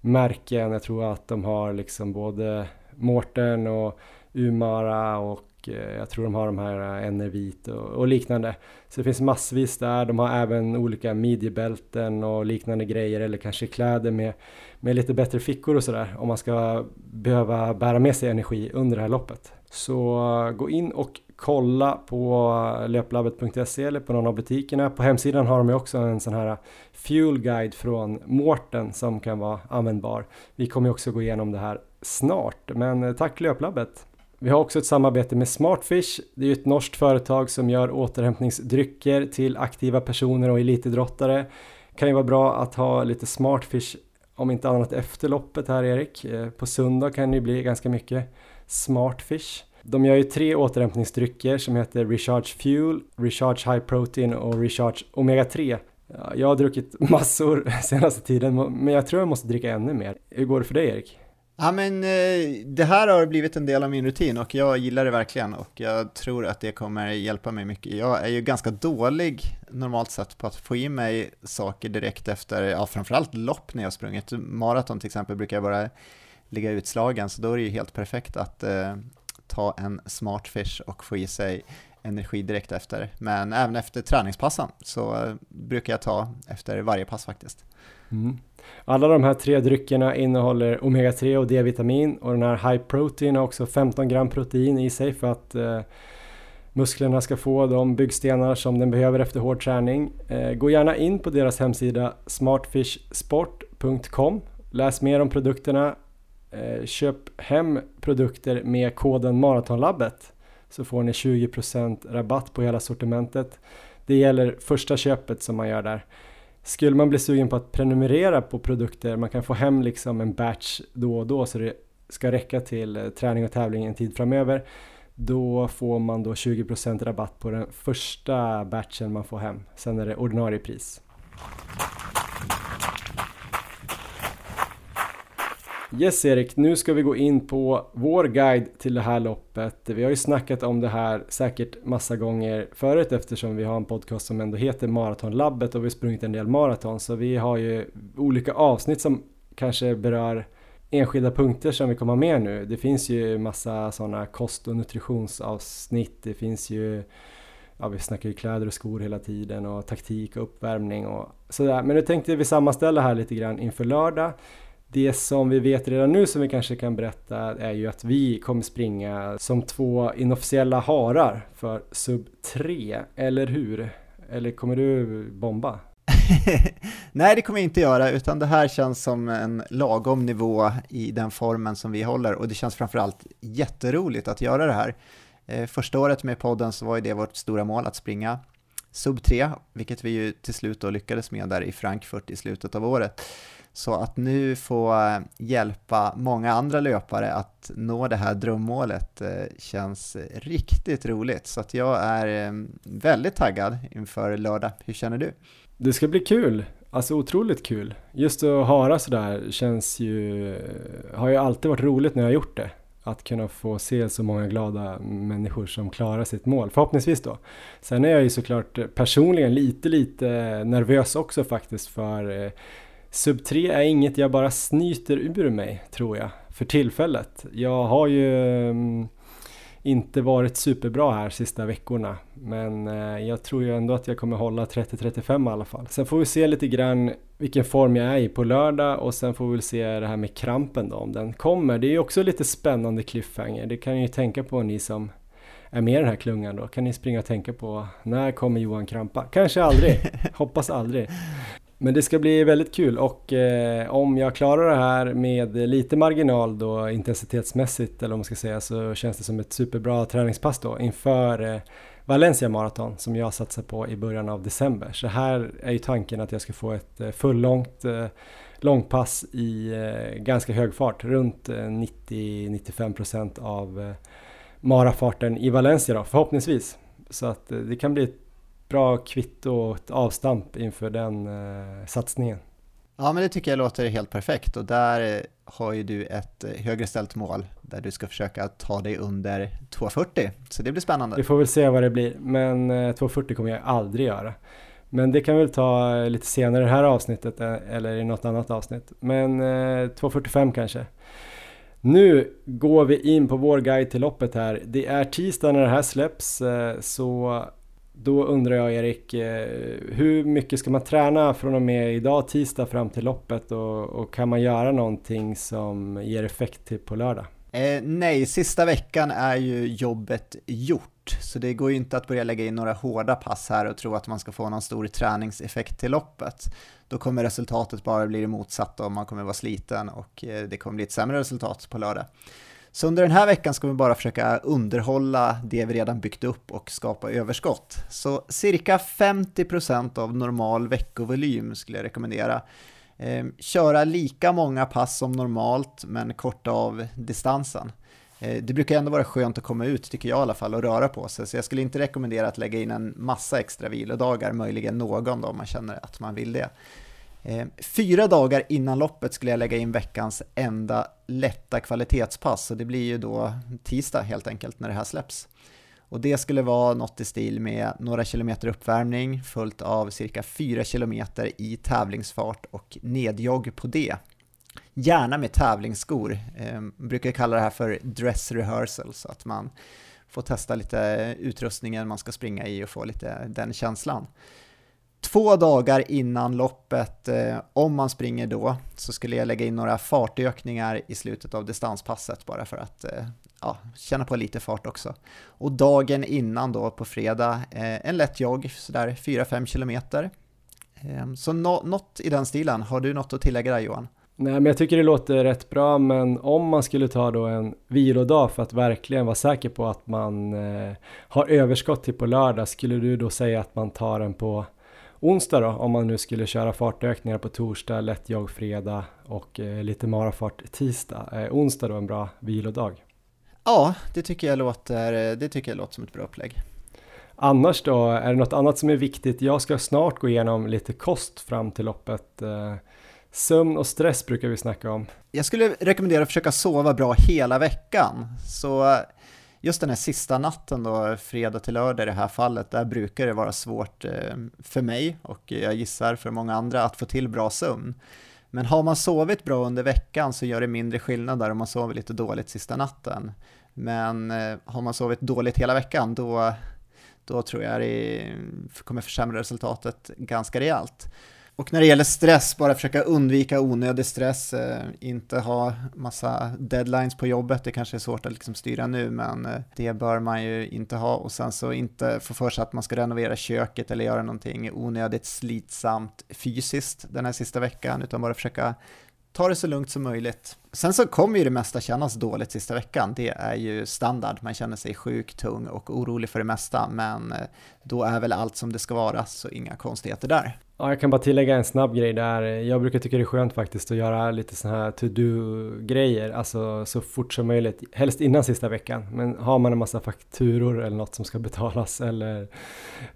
märken. Jag tror att de har liksom både Mårten och Umara och Eh, jag tror de har de här eh, Enervit och, och, liknande. Så det finns massvis där. De har även olika midjebälten och liknande grejer eller kanske kläder med, med lite bättre fickor och sådär om man ska behöva bära med sig energi under det här loppet. Så eh, gå in och kolla på löplabbet.se eller på någon av butikerna. På hemsidan har de ju också en sån här fuel guide från Mårten som kan vara användbar. Vi kommer också gå igenom det här snart, men tack Löplabbet! Vi har också ett samarbete med Smartfish. Det är ett norskt företag som gör återhämtningsdrycker till aktiva personer och elitidrottare. Kan ju vara bra att ha lite Smartfish om inte annat efter loppet här Erik. Eh, på söndag kan det ju bli ganska mycket Smartfish. De gör ju tre återhämtningsdrycker som heter Recharge Fuel, Recharge High Protein och Recharge Omega 3. Jag har druckit (laughs) massor senaste tiden men jag tror jag måste dricka ännu mer. Hur går det för dig Erik? Ja men eh, det här har blivit en del av min rutin och jag gillar det verkligen och jag tror att det kommer hjälpa mig mycket. Jag är ju ganska dålig normalt sett på att få i mig saker direkt efter, ja framförallt lopp när jag sprungit. Maraton till exempel brukar jag bara ligga utslagen så då är det ju helt perfekt att eh, ta en Smartfish och få i sig energi direkt efter. Men även efter träningspassen så eh, brukar jag ta efter varje pass faktiskt. Mm. Alla de här tre dryckerna innehåller omega-3 och D-vitamin och den här high protein har också 15 gram protein i sig för att eh, musklerna ska få de byggstenar som den behöver efter hård träning. Eh, gå gärna in på deras hemsida smartfishsport.com. Läs mer om produkterna. Eh, köp hem produkter med koden Maratonlabbet så får ni 20% rabatt på hela sortimentet. Det gäller första köpet som man gör där. Skulle man bli sugen på att prenumerera på produkter, man kan få hem liksom en batch då och då så det ska räcka till eh, träning och tävling en tid framöver. Då får man då 20% rabatt på den första batchen man får hem. Sen är det ordinarie pris. Yes Erik, nu ska vi gå in på vår guide till det här loppet. Vi har ju snackat om det här säkert massa gånger förut eftersom vi har en podcast som ändå heter Maratonlabbet och vi har sprungit en del maraton så vi har ju olika avsnitt som kanske berör enskilda punkter som vi kommer ha med nu. Det finns ju massa sådana kost och nutritionsavsnitt, det finns ju ja, vi snackar ju kläder och skor hela tiden och taktik och uppvärmning och sådär. Men nu tänkte vi sammanställa här lite grann inför lördag. Det som vi vet redan nu som vi kanske kan berätta är ju att vi kommer springa som två inofficiella harar för sub 3, eller hur? Eller kommer du bomba? (laughs) Nej, det kommer jag inte göra, utan det här känns som en lagom nivå i den formen som vi håller och det känns framförallt jätteroligt att göra det här. Eh, första året med podden så var ju det vårt stora mål att springa sub 3, vilket vi ju till slut då lyckades med där i Frankfurt i slutet av året. Så att nu få eh, hjälpa många andra löpare att nå det här drömmålet eh, känns riktigt roligt. Så att jag är eh, väldigt taggad inför lördag. Hur känner du? Det ska bli kul, alltså otroligt kul. Just att höra sådär känns ju, har ju alltid varit roligt när jag har gjort det. Att kunna få se så många glada människor som klarar sitt mål, förhoppningsvis då. Sen är jag ju såklart personligen lite, lite nervös också faktiskt för Sub 3 är inget jag bara snyter ur mig, tror jag, för tillfället. Jag har ju um, inte varit superbra här sista veckorna. Men eh, jag tror ju ändå att jag kommer hålla 30-35 i alla fall. Sen får vi se lite grann vilken form jag är i på lördag och sen får vi väl se det här med krampen då om den kommer. Det är ju också lite spännande cliffhanger. Det kan ni ju tänka på ni som är med i den här klungan då. Kan ni springa och tänka på när kommer Johan krampa? Kanske aldrig. (laughs) Hoppas aldrig. Men det ska bli väldigt kul och eh, om jag klarar det här med lite marginal då intensitetsmässigt eller om man ska säga så känns det som ett superbra träningspass då inför eh, Valencia Marathon som jag satsar på i början av december. Så här är ju tanken att jag ska få ett eh, fullångt eh, långpass i eh, ganska hög fart, runt eh, 90-95% av eh, marafarten i Valencia då, förhoppningsvis. Så att eh, det kan bli ett bra kvitto och ett avstamp inför den eh, satsningen. Ja, men det tycker jag låter helt perfekt och där eh, har ju du ett eh, högre ställt mål där du ska försöka ta dig under 2.40, så det blir spännande. Vi får väl se vad det blir, men 2.40 eh, kommer jag aldrig göra. Men det kan vi väl ta lite senare i det här avsnittet eller i något annat avsnitt. Men 2.45 kanske. Nu går vi in på vår guide till loppet här. Det är tisdag när det här släpps så då undrar jag Erik, eh, hur mycket ska man träna från och med idag tisdag fram till loppet och, och kan man göra någonting som ger effekt till på lördag? Eh, nej, sista veckan är ju jobbet gjort, så det går ju inte att börja lägga in några hårda pass här och tro att man ska få någon stor träningseffekt till loppet. Då kommer resultatet bara bli det motsatta och man kommer vara sliten och eh, det kommer bli ett sämre resultat på lördag. Så under den här veckan ska vi bara försöka underhålla det vi redan byggt upp och skapa överskott. Så cirka 50% av normal veckovolym skulle jag rekommendera. Ehm, köra lika många pass som normalt men korta av distansen. Ehm, det brukar ändå vara skönt att komma ut, tycker jag i alla fall, och röra på sig. Så jag skulle inte rekommendera att lägga in en massa extra vilodagar, möjligen någon då om man känner att man vill det. Eh, fyra dagar innan loppet skulle jag lägga in veckans enda lätta kvalitetspass, så det blir ju då tisdag helt enkelt när det här släpps. Och det skulle vara något i stil med några kilometer uppvärmning följt av cirka fyra kilometer i tävlingsfart och nedjogg på det. Gärna med tävlingsskor, eh, brukar kalla det här för dress rehearsal, så att man får testa lite utrustningen man ska springa i och få lite den känslan. Två dagar innan loppet, eh, om man springer då, så skulle jag lägga in några fartökningar i slutet av distanspasset bara för att eh, ja, känna på lite fart också. Och dagen innan då, på fredag, eh, en lätt jogg, sådär 4-5 kilometer. Eh, så no något i den stilen. Har du något att tillägga där Johan? Nej, men jag tycker det låter rätt bra, men om man skulle ta då en vilodag för att verkligen vara säker på att man eh, har överskott till på lördag, skulle du då säga att man tar den på onsdag då, om man nu skulle köra fartökningar på torsdag, lättjogg fredag och eh, lite marafart tisdag. Eh, onsdag då en bra vilodag? Ja, det tycker, jag låter, det tycker jag låter som ett bra upplägg. Annars då, är det något annat som är viktigt? Jag ska snart gå igenom lite kost fram till loppet. Eh, sömn och stress brukar vi snacka om. Jag skulle rekommendera att försöka sova bra hela veckan. Så just den här sista natten då, fredag till lördag i det här fallet, där brukar det vara svårt eh, för mig och jag gissar för många andra att få till bra sömn. Men har man sovit bra under veckan så gör det mindre skillnad där om man sover lite dåligt sista natten. Men eh, har man sovit dåligt hela veckan då, då tror jag det kommer försämra resultatet ganska rejält. Och när det gäller stress, bara försöka undvika onödig stress, eh, inte ha massa deadlines på jobbet, det kanske är svårt att liksom styra nu, men eh, det bör man ju inte ha. Och sen så inte få för sig att man ska renovera köket eller göra någonting onödigt slitsamt fysiskt den här sista veckan, utan bara försöka ta det så lugnt som möjligt. Sen så kommer ju det mesta kännas dåligt sista veckan, det är ju standard, man känner sig sjuk, tung och orolig för det mesta, men eh, då är väl allt som det ska vara, så inga konstigheter där. Ja, jag kan bara tillägga en snabb grej där. Jag brukar tycka det är skönt faktiskt att göra lite sådana här to-do-grejer, alltså så fort som möjligt, helst innan sista veckan. Men har man en massa fakturor eller något som ska betalas (laughs) eller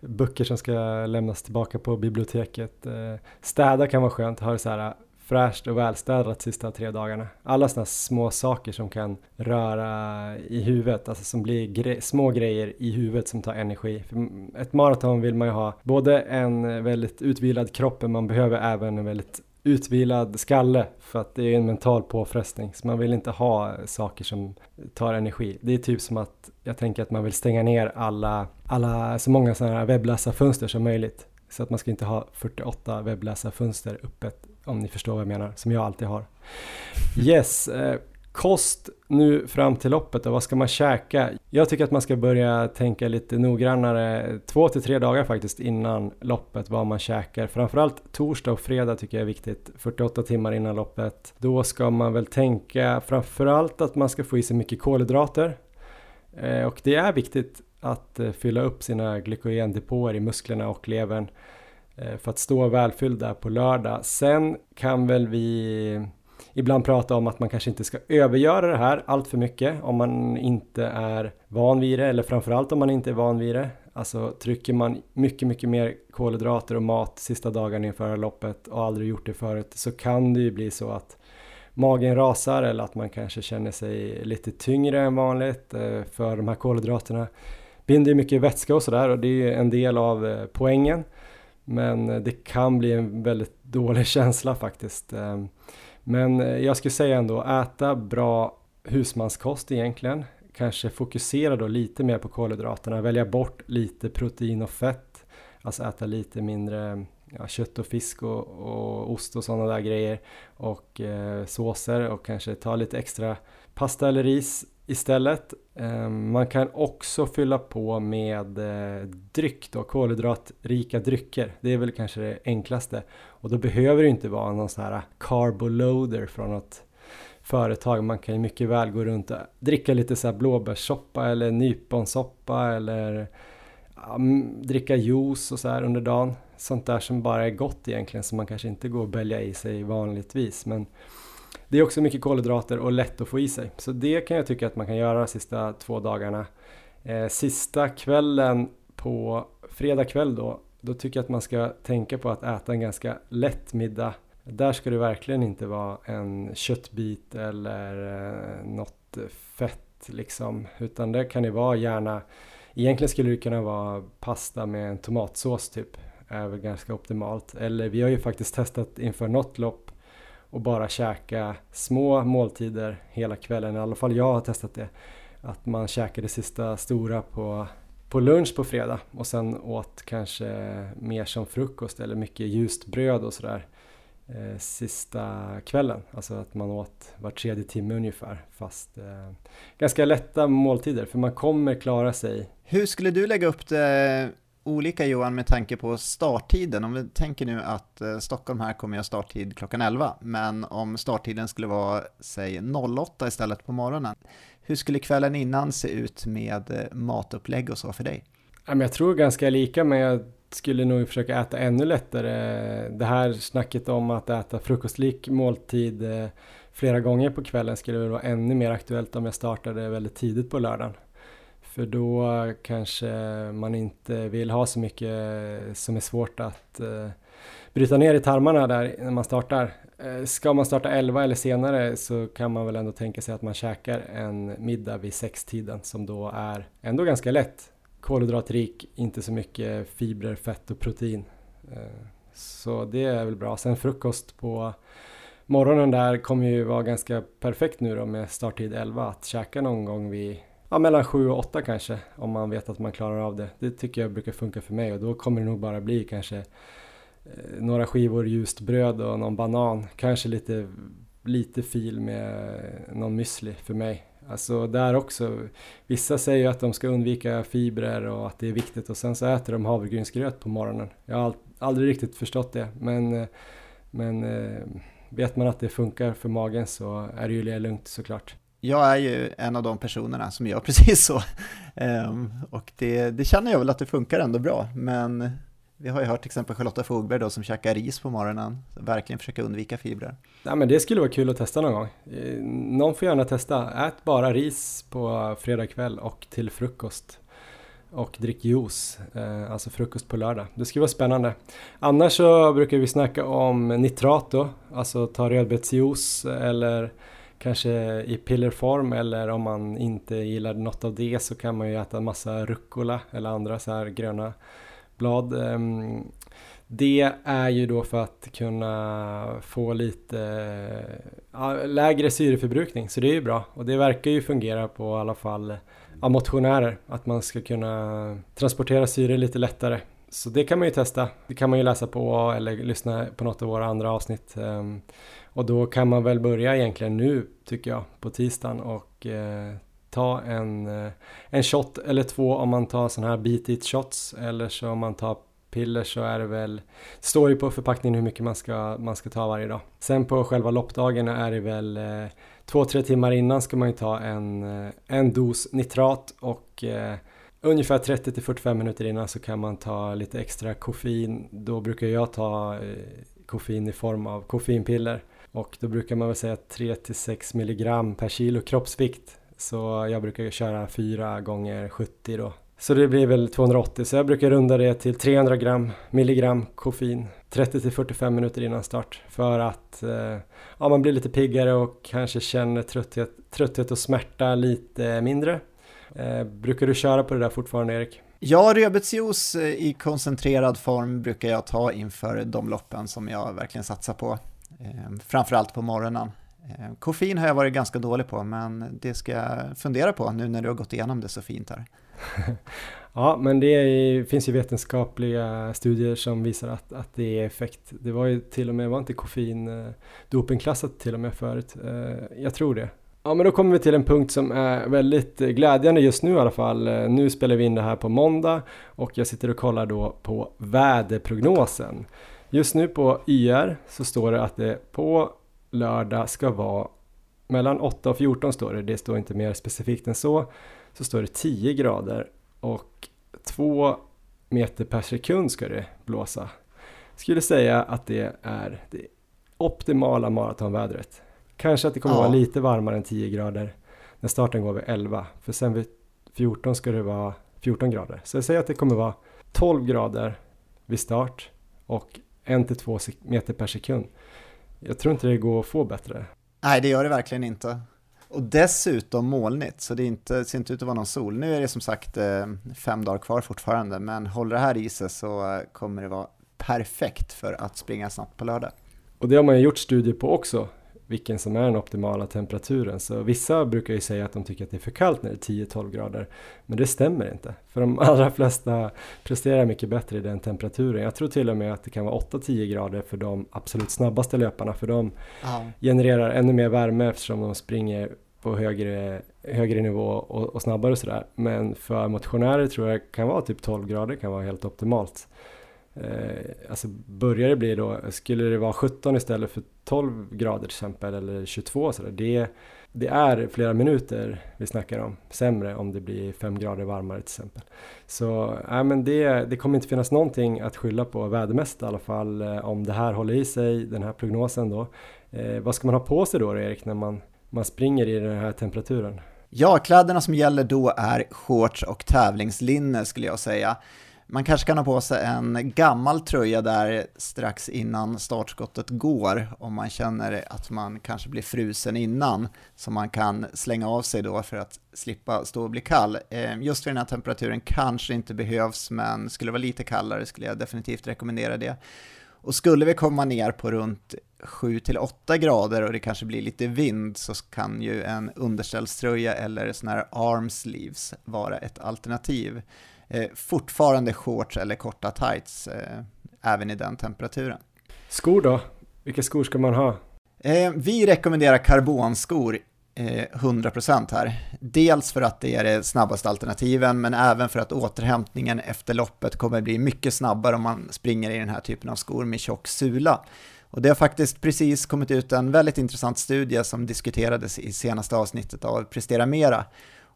böcker som ska lämnas tillbaka på biblioteket, eh, städa kan vara skönt, ha det så här fräscht och välstädat sista tre dagarna. Alla sådana små saker som kan röra i huvudet, alltså som blir gre små grejer i huvudet som tar energi. För ett maraton vill man ju ha både en väldigt utvilad kropp, men man behöver även en väldigt utvilad skalle för att det är en mental påfrestning. Så man vill inte ha saker som tar energi. Det är typ som att jag tänker att man vill stänga ner alla, alla så många sådana här webbläsarfönster som möjligt. Så att man ska inte ha 48 webbläsarfönster öppet om ni förstår vad jag menar, som jag alltid har. Yes, eh, kost nu fram till loppet och vad ska man käka? Jag tycker att man ska börja tänka lite noggrannare, två till tre dagar faktiskt innan loppet, vad man käkar. Framförallt torsdag och fredag tycker jag är viktigt, 48 timmar innan loppet. Då ska man väl tänka framförallt att man ska få i sig mycket kolhydrater. Eh, och det är viktigt att eh, fylla upp sina glykogendepåer i musklerna och levern Eh, för att stå välfylld där på lördag. Sen kan väl vi ibland prata om att man kanske inte ska övergöra det här allt för mycket om man inte är van vid det eller framförallt om man inte är van vid det. Alltså trycker man mycket, mycket mer kolhydrater och mat sista dagen inför loppet och aldrig gjort det förut så kan det ju bli så att magen rasar eller att man kanske känner sig lite tyngre än vanligt eh, för de här kolhydraterna binder ju mycket vätska och sådär och det är ju en del av eh, poängen. Men eh, det kan bli en väldigt dålig (laughs) känsla faktiskt. Eh, men eh, jag skulle säga ändå äta bra husmanskost egentligen. Kanske fokusera då lite mer på kolhydraterna, välja bort lite protein och fett. Alltså äta lite mindre ja, kött och fisk och, och ost och sådana där grejer. Och eh, såser och kanske ta lite extra pasta eller ris istället. Ehm, man kan också fylla på med eh, dryck då, kolhydratrika drycker. Det är väl kanske det enklaste. Och då behöver det inte vara någon sån här carboloader från något företag. Man kan ju mycket väl gå runt och dricka lite så här blåbärssoppa eller nyponsoppa eller ja, dricka juice och så här under dagen. Sånt där som bara är gott egentligen som man kanske inte går och bälja i sig vanligtvis. Men det är också mycket kolhydrater och lätt att få i sig. Så det kan jag tycka att man kan göra de sista två dagarna. Eh, sista kvällen på fredag kväll då, då tycker jag att man ska tänka på att äta en ganska lätt middag. Där ska det verkligen inte vara en köttbit eller eh, något fett liksom, utan det kan det vara gärna Egentligen skulle det kunna vara pasta med en tomatsås typ, är väl ganska optimalt. Eller vi har ju faktiskt testat inför något lopp och bara käka små måltider hela kvällen. I alla fall jag har testat det. Att man käkar det sista stora på, på lunch på fredag och sen åt kanske mer som frukost eller mycket ljust bröd och sådär eh, sista kvällen. Alltså att man åt var tredje timme ungefär fast eh, ganska lätta måltider för man kommer klara sig. Hur skulle du lägga upp det olika Johan med tanke på starttiden. Om vi tänker nu att eh, Stockholm här kommer göra starttid klockan 11, men om starttiden skulle vara, säg 08 istället på morgonen. Hur skulle kvällen innan se ut med eh, matupplägg och så för dig? Jag tror ganska lika, men jag skulle nog försöka äta ännu lättare. Det här snacket om att äta frukostlik måltid eh, flera gånger på kvällen skulle vara ännu mer aktuellt om jag startade väldigt tidigt på lördagen. För då kanske man inte vill ha så mycket som är svårt att eh, bryta ner i tarmarna där när man startar. Eh, ska man starta 11 eller senare så kan man väl ändå tänka sig att man käkar en middag vid sextiden som då är ändå ganska lätt. Kolhydratrik, inte så mycket fibrer, fett och protein. Eh, så det är väl bra. Sen frukost på morgonen där kommer ju vara ganska perfekt nu då med starttid 11 att käka någon gång vid ja, mellan 7 och 8 kanske om man vet att man klarar av det. Det tycker jag brukar funka för mig och då kommer det nog bara bli kanske eh, några skivor ljust bröd och någon banan. Kanske lite, lite fil med någon müsli för mig. Alltså där också, vissa säger att de ska undvika fibrer och att det är viktigt och sen så äter de havregrynsgröt på morgonen. Jag har aldrig riktigt förstått det men, eh, men eh, vet man att det funkar för magen så är det ju lugnt såklart. Jag är ju en av de personerna som gör (laughs) precis så. Ehm, och det, det, känner jag väl att det funkar ändå bra, men vi har ju hört till exempel Charlotta Fogberg då som käkar ris på morgonen, verkligen försöka undvika fibrer. Nej men det skulle vara kul att testa någon gång. Eh, någon får gärna testa. Ät bara ris på fredag kväll och till frukost. Och drick juice, eh, alltså frukost på lördag. Det skulle vara spännande. Annars så brukar vi snacka om nitrat då, alltså ta rödbetsjuice eller kanske i pillerform eller om man inte gillar något av det så kan man ju äta massa rucola eller andra så här gröna blad. Ehm, det är ju då för att kunna få lite lägre syreförbrukning så det är ju bra och det verkar ju fungera på i alla fall av motionärer att man ska kunna transportera syre lite lättare. Så det kan man ju testa. Det kan man ju läsa på eller lyssna på något av våra andra avsnitt. Ehm, och då kan man väl börja egentligen nu tycker jag på tisdagen och eh, ta en, eh, en shot eller två om man tar sådana här beat it shots eller så om man tar piller så är det väl, det står ju på förpackningen hur mycket man ska, man ska ta varje dag. Sen på själva loppdagen är det väl eh, två, tre timmar innan ska man ju ta en, eh, en dos nitrat och eh, ungefär 30 till 45 minuter innan så kan man ta lite extra koffein. Då brukar jag ta eh, koffein i form av koffeinpiller och då brukar man väl säga 3 till 6 milligram per kilo kroppsvikt. Så jag brukar köra 4 gånger 70 då. Så det blir väl 280, så jag brukar runda det till 300 gram, milligram koffein 30 till 45 minuter innan start för att eh, ja, man blir lite piggare och kanske känner trötthet, trötthet och smärta lite mindre. Eh, brukar du köra på det där fortfarande Erik? Ja, rödbetsjuice eh, i koncentrerad form brukar jag ta inför de loppen som jag verkligen satsar på. Ehm, framförallt på morgonen. Ehm, koffein har jag varit ganska dålig på, men det ska jag fundera på nu när du har gått igenom det så fint här. (laughs) ja, men det är, finns ju vetenskapliga studier som visar att, att det är effekt. Det var ju till och med, var inte koffein eh, dopingklassat till och med förut? Eh, jag tror det. Ja, men då kommer vi till en punkt som är väldigt glädjande just nu i alla fall. Eh, nu spelar vi in det här på måndag och jag sitter och kollar då på väderprognosen. Just nu på YR så står det att det på lördag ska vara mellan 8 och 14 står det, det står inte mer specifikt än så. Så står det 10 grader och 2 meter per sekund ska det blåsa. Skulle säga att det är det optimala maratonvädret. Kanske att det kommer ja. vara lite varmare än 10 grader när starten går vid 11. För sen vid 14 ska det vara 14 grader. Så jag säger att det kommer vara 12 grader vid start och en till två meter per sekund. Jag tror inte det går att få bättre. Nej, det gör det verkligen inte. Och dessutom molnigt, så det, inte, ser inte ut att vara någon sol. Nu är det som sagt eh, fem dagar kvar fortfarande, men håller det här i sig så kommer det vara perfekt för att springa snabbt på lördag. Och det har man ju gjort studier på också vilken som är den optimala temperaturen. Så vissa brukar ju säga att de tycker att det är för kallt när det är 10-12 grader. Men det stämmer inte. För de (laughs) allra flesta presterar mycket bättre i den temperaturen. Jag tror till och med att det kan vara 8-10 grader för de absolut snabbaste löparna. För de Aha. genererar ännu mer värme eftersom de springer på högre, högre nivå och, och snabbare och sådär. Men för motionärer tror jag kan vara typ 12 grader kan vara helt optimalt. Eh, alltså börjar det bli då, skulle det vara 17 istället för 12 grader till exempel eller 22 sådär, det, det är flera minuter vi snackar om sämre om det blir 5 grader varmare till exempel. Så äh, men det, det kommer inte finnas någonting att skylla på vädermässigt i alla fall eh, om det här håller i sig, den här prognosen då. Eh, vad ska man ha på sig då Erik när man, man springer i den här temperaturen? Ja, kläderna som gäller då är shorts och tävlingslinne skulle jag säga. Man kanske kan ha på sig en gammal tröja där strax innan startskottet går om man känner att man kanske blir frusen innan som man kan slänga av sig då för att slippa stå och bli kall. Eh, just för den här temperaturen kanske inte behövs men skulle det vara lite kallare skulle jag definitivt rekommendera det. Och skulle vi komma ner på runt 7 8 grader och det kanske blir lite vind så kan ju en underställströja eller sån här arm sleeves vara ett alternativ. Eh, fortfarande shorts eller korta tights eh, även i den temperaturen. Skor då? Vilka skor ska man ha? Eh, vi rekommenderar karbonskor 100% eh, här. Dels för att det är det snabbaste alternativen, men även för att återhämtningen efter loppet kommer bli mycket snabbare om man springer i den här typen av skor med tjock sula. Och det har faktiskt precis kommit ut en väldigt intressant studie som diskuterades i senaste avsnittet av Prestera Mera.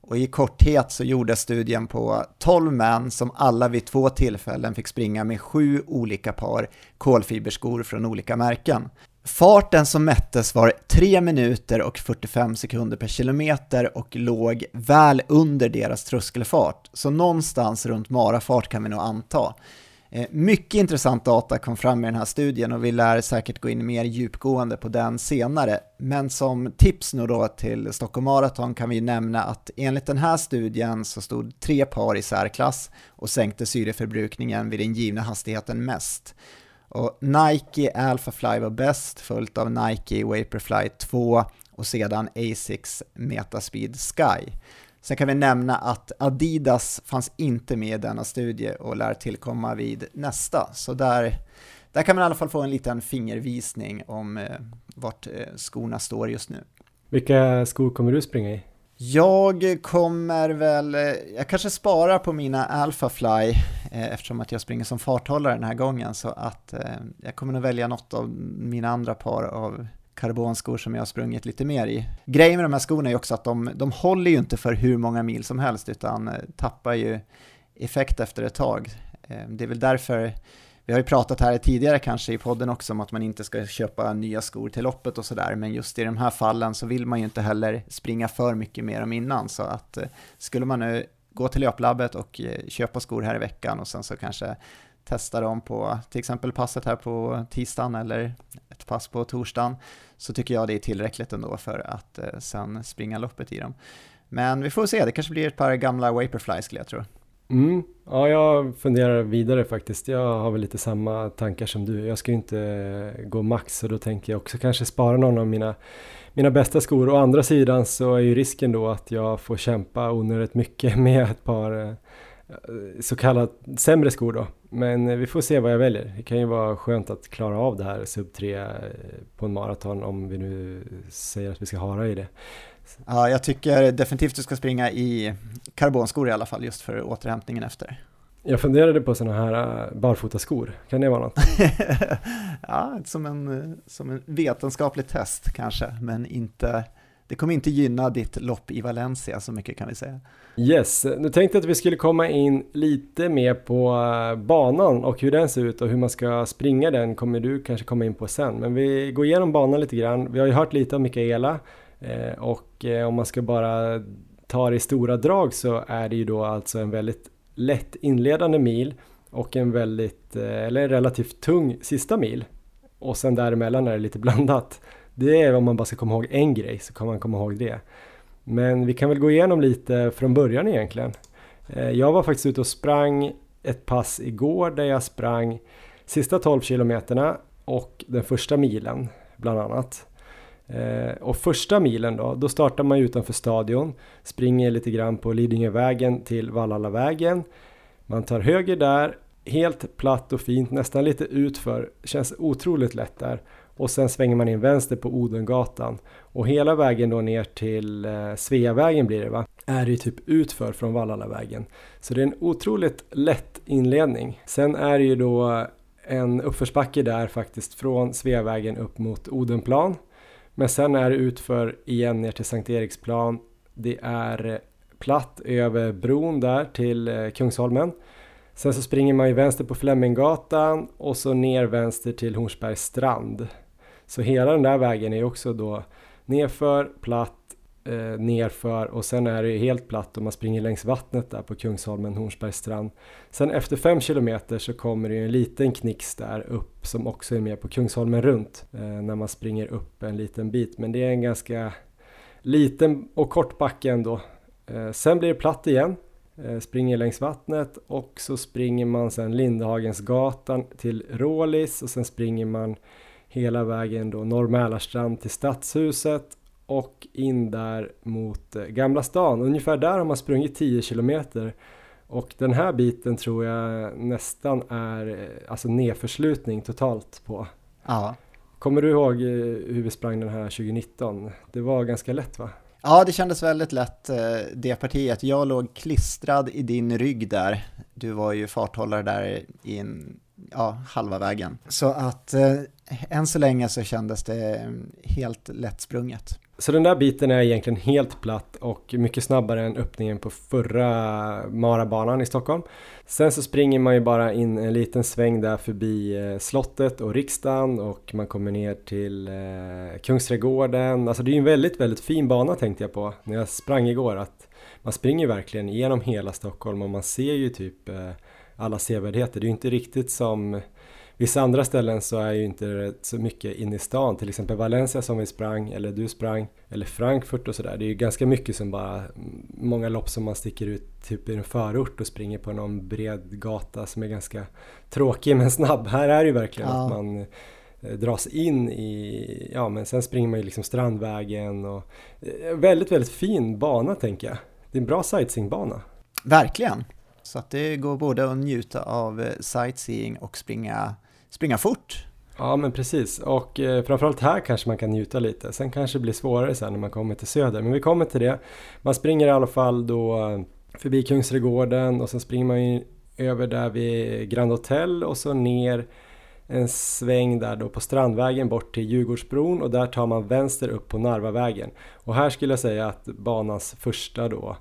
Och i korthet så gjordes studien på 12 män som alla vid två tillfällen fick springa med sju olika par kolfiberskor från olika märken. Farten som mättes var 3 minuter och 45 sekunder per kilometer och låg väl under deras tröskelfart, så någonstans runt marafart kan vi nog anta. Eh, mycket intressant data kom fram i den här studien och vi lär säkert gå in mer djupgående på den senare. Men som tips nu då till Stockholm Marathon kan vi nämna att enligt den här studien så stod tre par i särklass och sänkte syreförbrukningen vid den givna hastigheten mest. Och Nike Alphafly var bäst, följt av Nike Vaporfly 2 och sedan Asics Metaspeed Sky. Sen kan vi nämna att Adidas fanns inte med i denna studie och lär tillkomma vid nästa, så där, där kan man i alla fall få en liten fingervisning om eh, vart eh, skorna står just nu. Vilka skor kommer du springa i? Jag kommer väl, eh, jag kanske sparar på mina Alphafly eh, eftersom att jag springer som farthållare den här gången så att eh, jag kommer nog välja något av mina andra par av karbonskor som jag har sprungit lite mer i. Grejen med de här skorna är också att de, de håller ju inte för hur många mil som helst utan eh, tappar ju effekt efter ett tag. Eh, det är väl därför vi har ju pratat här tidigare kanske i podden också om att man inte ska köpa nya skor till loppet och sådär, men just i de här fallen så vill man ju inte heller springa för mycket mer om innan, så att eh, skulle man nu gå till löplabbet och köpa skor här i veckan och sen så kanske testa dem på till exempel passet här på tisdagen eller ett pass på torsdagen, så tycker jag det är tillräckligt ändå för att eh, sen springa loppet i dem. Men vi får se, det kanske blir ett par gamla Vaporfly skulle jag tro. Mm. Ja, jag funderar vidare faktiskt. Jag har väl lite samma tankar som du. Jag ska ju inte eh, gå max så då tänker jag också kanske spara någon av mina, mina bästa skor. Å andra sidan så är ju risken då att jag får kämpa onödigt mycket (laughs) med ett par eh, så kallat sämre skor då. Men vi får se vad jag väljer. Det kan ju vara skönt att klara av det här sub 3 eh, på en maraton om vi nu säger att vi ska ha i det. Ja, jag tycker definitivt du ska springa i karbonskor i alla fall, just för återhämtningen efter. Jag funderade på sådana här äh, barfotaskor, kan det vara något? (laughs) ja, som en, som en vetenskaplig test kanske, men inte, det kommer inte gynna ditt lopp i Valencia så mycket kan vi säga. Yes, nu tänkte jag att vi skulle komma in lite mer på eh, banan och hur den ser ut och hur man ska springa den kommer du kanske komma in på sen. Men vi går igenom banan lite grann. Vi har ju hört lite om Mikaela eh, och eh, om man ska bara ta det i stora drag så är det ju då alltså en väldigt lätt inledande mil och en väldigt, eller relativt tung sista mil. Och sen däremellan är det lite blandat. Det är om man bara ska komma ihåg en grej så kan man komma ihåg det. Men vi kan väl gå igenom lite från början egentligen. Eh, jag var faktiskt ute och sprang ett pass igår där jag sprang sista 12 kilometerna och den första milen bland annat. Eh, och första milen då, då startar man utanför stadion, springer lite grann på Lidingövägen till Vallallavägen. Man tar höger där, helt platt och fint, nästan lite utför, känns otroligt lätt där. Och sen svänger man in vänster på Odengatan. Och hela vägen då ner till eh, Sveavägen blir det va? Är det typ utför från Vallallavägen. Så det är en otroligt lätt inledning. Sen är det ju då en uppförsbacke där faktiskt från Sveavägen upp mot Odenplan. Men sen är det utför igen ner till Sankt Eriksplan. Det är eh, platt över bron där till eh, Kungsholmen. Sen så springer man ju vänster på Fleminggatan och så ner vänster till Hornsbergs strand. Så hela den där vägen är också då nerför, platt, eh, nerför och sen är det ju helt platt och man springer längs vattnet där på Kungsholmen, Hornsbergs strand. Sen efter fem kilometer så kommer det ju en liten knix där upp som också är med på Kungsholmen runt eh, när man springer upp en liten bit. Men det är en ganska liten och kort backe ändå. Eh, sen blir det platt igen eh, springer längs vattnet och så springer man sen Lindhagensgatan till Rålis och sen springer man hela vägen då Norr Mälarstrand till Stadshuset och in där mot eh, Gamla stan. Ungefär där har man sprungit 10 kilometer och den här biten tror jag nästan är eh, alltså nedförslutning totalt på. Ja. Kommer du ihåg eh, hur vi sprang den här 2019? Det var ganska lätt va? Ja, det kändes väldigt lätt det partiet. Jag låg klistrad i din rygg där. Du var ju farthållare där i en, ja, halva vägen. Så att än så länge så kändes det eh, helt lättsprunget. Så den där biten är egentligen helt platt och mycket snabbare än öppningen på förra Marabanan i Stockholm. Sen så springer man ju bara in en liten sväng där förbi eh, slottet och riksdagen och man kommer ner till eh, Kungsträdgården. Alltså det är ju en väldigt, väldigt fin bana tänkte jag på när jag sprang igår. Att man springer verkligen genom hela Stockholm och man ser ju typ alla sevärdheter. Det är ju inte riktigt som Vissa andra ställen så är ju inte så mycket in i stan, till exempel Valencia som vi sprang, eller du sprang, eller Frankfurt och sådär. Det är ju ganska mycket som bara, många lopp som man sticker ut typ i en förort och springer på någon bred gata som är ganska tråkig men snabb. Här är det ju verkligen ja. att man eh, dras in i, ja men sen springer man ju liksom Strandvägen och eh, väldigt, väldigt fin bana tänker jag. Det är en bra sightseeingbana. Verkligen. Så att det går både att njuta av eh, sightseeing och springa springa fort. Ja men precis och eh, framförallt här kanske man kan njuta lite. Sen kanske det blir svårare sen när man kommer till söder. Men vi kommer till det. Man springer i alla fall då eh, förbi Kungsträdgården och sen springer man ju över där vid Grand Hotel och så ner en sväng där då på Strandvägen bort till Djurgårdsbron och där tar man vänster upp på Narvavägen. Och här skulle jag säga att banans första då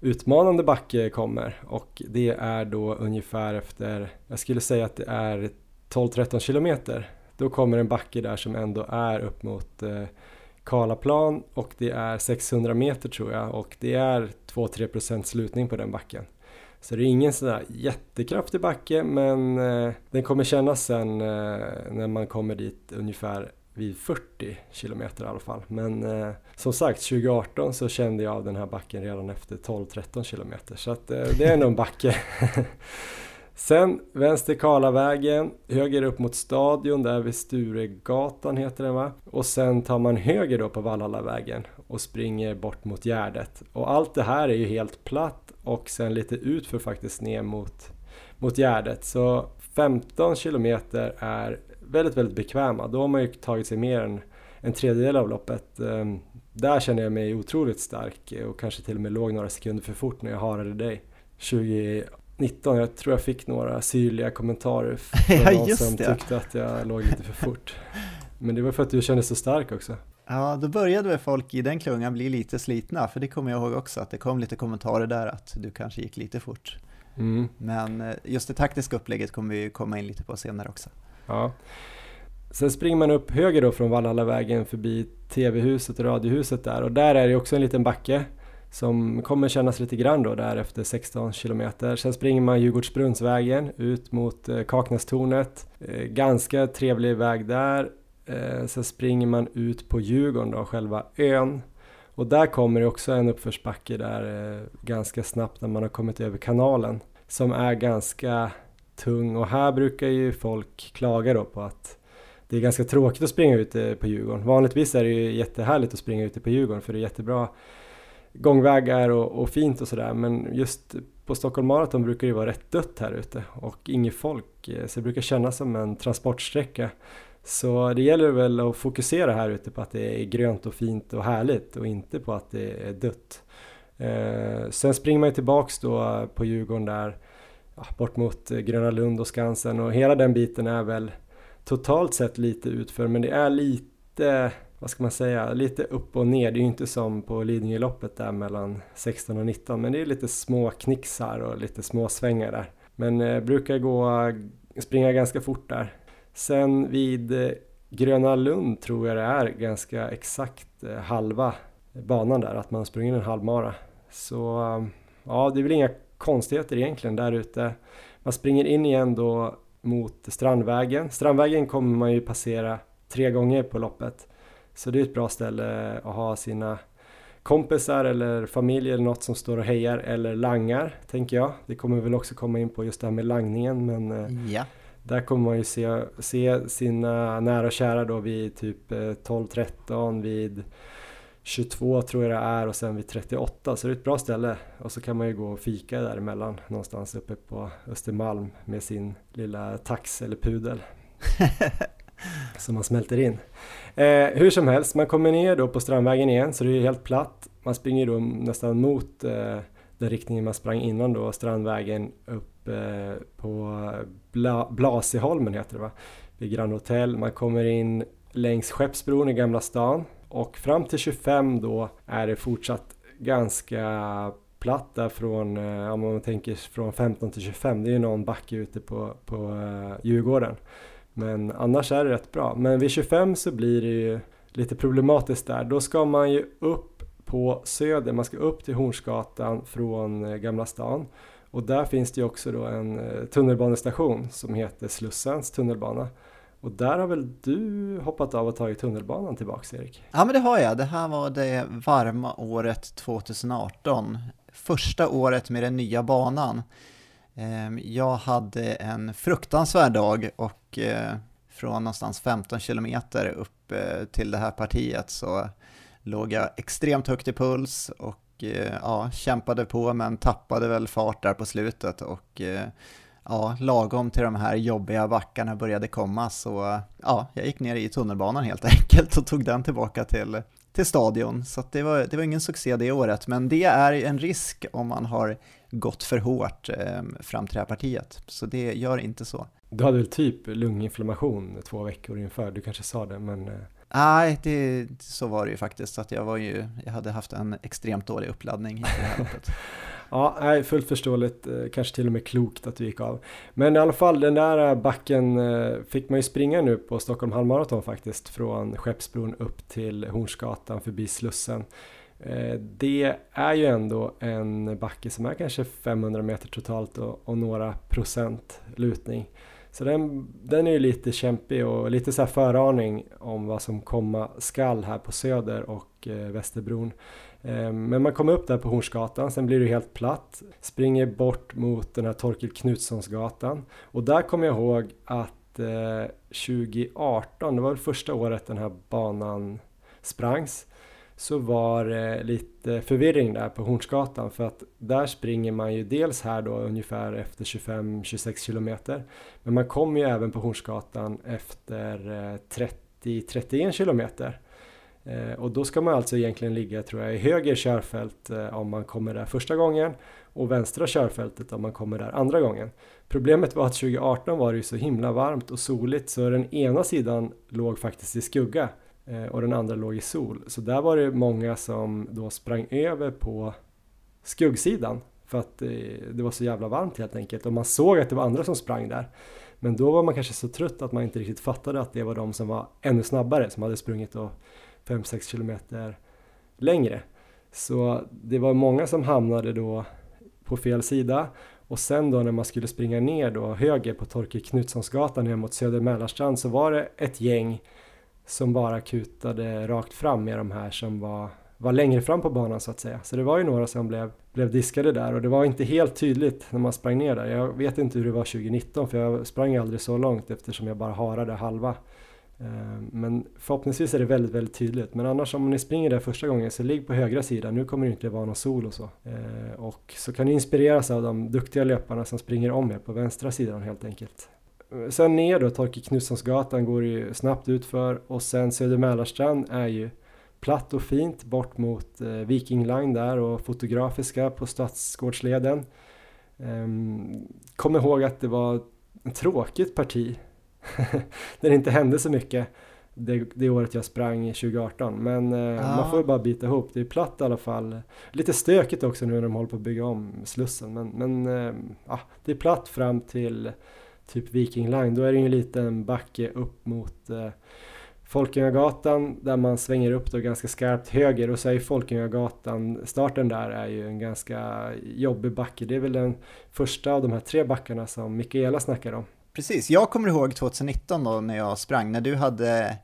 utmanande backe kommer och det är då ungefär efter, jag skulle säga att det är 12-13 kilometer då kommer en backe där som ändå är upp mot eh, Karlaplan och det är 600 meter tror jag och det är 2-3 procent slutning på den backen. Så det är ingen sådär jättekraftig backe men eh, den kommer kännas sen eh, när man kommer dit ungefär vid 40 kilometer i alla fall. Men eh, som sagt 2018 så kände jag av den här backen redan efter 12-13 kilometer så att eh, det är nog en backe. (laughs) Sen vänster Karlavägen, höger upp mot Stadion, där vid Sturegatan heter den va? Och sen tar man höger då på Valhallavägen och springer bort mot Gärdet. Och allt det här är ju helt platt och sen lite utför faktiskt ner mot, mot Gärdet. Så 15 kilometer är väldigt, väldigt bekväma. Då har man ju tagit sig mer än en tredjedel av loppet. Ehm, där känner jag mig otroligt stark och kanske till och med låg några sekunder för fort när jag harade dig 20 19, jag tror jag fick några syrliga kommentarer (laughs) från ja, någon som det. tyckte att jag låg lite för fort. Men det var för att du kände så stark också. Ja, då började väl folk i den klungan bli lite slitna, för det kommer jag ihåg också, att det kom lite kommentarer där att du kanske gick lite fort. Mm. Men eh, just det taktiska upplägget kommer vi komma in lite på senare också. Ja. Sen springer man upp höger då från Valhallavägen förbi TV-huset och Radiohuset där och där är det också en liten backe som kommer kännas lite grann då där efter 16 kilometer. Sen springer man Djurgårdsbrunnsvägen ut mot eh, Kaknästornet. Eh, ganska trevlig väg där. Eh, sen springer man ut på Djurgården då, själva ön. Och där kommer det också en uppförsbacke där ganska snabbt när man har kommit över kanalen. Som är ganska tung och här brukar ju folk klaga då på att det är ganska tråkigt att springa ute på Djurgården. Vanligtvis är det ju jättehärligt att springa ute på Djurgården för det är jättebra gångvägar och, och fint och sådär men just på Stockholm Marathon brukar det vara rätt dött här ute och inget folk eh, så det brukar kännas som en transportsträcka. Så det gäller väl att fokusera här ute på att det är grönt och fint och härligt och inte på att det är dött. Eh, sen springer man ju tillbaks då på Djurgården där ja, bort mot Gröna Lund och Skansen och hela den biten är väl totalt sett lite utför men det är lite vad ska man säga, lite upp och ner. Det är ju inte som på Lidingöloppet där mellan 16 och 19 men det är lite små knixar och lite små svängar där. Men eh, brukar gå, springa ganska fort där. Sen vid eh, Gröna Lund tror jag det är ganska exakt eh, halva banan där, att man springer en halvmara. Så ja, det är väl inga konstigheter egentligen där ute. Man springer in igen då mot Strandvägen. Strandvägen kommer man ju passera tre gånger på loppet. Så det är ett bra ställe att ha sina kompisar eller familj eller något som står och hejar eller langar, tänker jag. Det kommer väl också komma in på just det här med langningen, men eh, Ja. där kommer man ju se, se sina nära och kära då vid typ eh, 12-13, vid 22 tror jag det är och sen vid 38 så det är ett bra ställe och så kan man ju gå och fika däremellan någonstans uppe på Östermalm med sin lilla tax eller pudel (laughs) (laughs) som man smälter in. Eh, hur som helst, man kommer ner då på Strandvägen igen så det är helt platt. Man springer då nästan mot eh, den riktningen man sprang innan då, Strandvägen upp eh, på Bla Blasieholmen heter det va, vid Grand Hotel. Man kommer in längs Skeppsbron i Gamla stan och fram till 25 då är det fortsatt ganska platt där från, eh, om man tänker från 15 till 25, det är ju någon backe ute på, på eh, Djurgården. Men annars är det rätt bra. Men vid 25 så blir det ju lite problematiskt där. Då ska man ju upp på Söder, man ska upp till Hornsgatan från eh, Gamla stan. Och där finns det ju också då en eh, tunnelbanestation som heter Slussens tunnelbana. Och där har väl du hoppat av och tagit tunnelbanan tillbaks Erik? Ja men det har jag. Det här var det varma året 2018. Första året med den nya banan. Ehm, jag hade en fruktansvärd dag och och eh, från någonstans 15 kilometer upp eh, till det här partiet så låg jag extremt högt i puls och eh, ja, kämpade på men tappade väl fart där på slutet och ja, lagom till de här jobbiga backarna började komma så ja, jag gick ner i tunnelbanan helt (laughs) enkelt och tog den tillbaka till, till stadion. Så att det, var, det var ingen succé det året, men det är en risk om man har gått för hårt eh, fram till det här partiet. Så det gör inte så. Du hade väl typ lunginflammation två veckor inför, du kanske sa det men eh, Nej, det, så var det ju faktiskt. Att jag, var ju, jag hade haft en extremt dålig uppladdning inför det här (laughs) loppet. Ja, nej, fullt förståeligt, eh, kanske till och med klokt att du gick av. Men i alla fall, den där backen eh, fick man ju springa nu på Stockholm halvmaraton faktiskt, från Skeppsbron upp till Hornsgatan förbi Slussen. Det är ju ändå en backe som är kanske 500 meter totalt och, och några procent lutning. Så den, den är ju lite kämpig och lite så här föraning om vad som komma skall här på Söder och eh, Västerbron. Eh, Men man kommer upp där på Hornsgatan, sen blir det helt platt. Springer bort mot den här Torkel Knutssonsgatan. Och där kommer jag ihåg att eh, 2018, det var väl första året den här banan sprangs, så var det lite förvirring där på Hornsgatan för att där springer man ju dels här då ungefär efter 25-26 kilometer men man kommer ju även på Hornsgatan efter eh, 30-31 kilometer. Eh, och då ska man alltså egentligen ligga tror jag i höger körfält om man kommer där första gången och vänstra körfältet om man kommer där andra gången. Problemet var att 2018 var det ju så himla varmt och soligt så den ena sidan låg faktiskt i skugga Eh, och den andra låg i sol. Så där var det många som då sprang över på skuggsidan för att eh, det var så jävla varmt helt enkelt och man såg att det var andra som sprang där. Men då var man kanske så trött att man inte riktigt fattade att det var de som var ännu snabbare som hade sprungit då 5-6 kilometer längre. Så det var många som hamnade då på fel sida och sen då när man skulle springa ner då höger på Torkel Knutssonsgatan ner mot Söder Mälarstrand så var det ett gäng som bara kutade rakt fram med de här som var, var längre fram på banan så att säga. Så det var ju några som blev, blev diskade där och det var inte helt tydligt när man sprang ner där. Jag vet inte hur det var 2019 för jag sprang aldrig så långt eftersom jag bara harade halva. Eh, men förhoppningsvis är det väldigt, väldigt tydligt. Men annars om ni springer där första gången så ligg på högra sidan. Nu kommer det inte vara någon sol och så. Eh, och så kan ni inspireras av de duktiga löparna som springer om er på vänstra sidan helt enkelt. Sen ner då, Torkel Knutssonsgatan går ju snabbt utför och sen Söder Mälarstrand är ju platt och fint bort mot eh, Viking Line där och Fotografiska på Stadsgårdsleden. Ehm, Kom ihåg att det var ett tråkigt parti (laughs) där det inte hände så mycket det, det året jag sprang 2018. Men eh, Ja. man får ju bara bita ihop. Det är platt i alla fall. Lite stökigt också nu när de håller på att bygga om Slussen. Men, men eh, ja, det är platt fram till typ Viking Line. Då är det ju en liten backe upp mot eh, Folkungagatan där man svänger upp då ganska skarpt höger och så är ju Folkungagatan, starten där är ju en ganska jobbig backe. Det är väl den första av de här tre backarna som Mikaela snackar om. Precis, jag kommer ihåg 2019 då när jag sprang, när du hade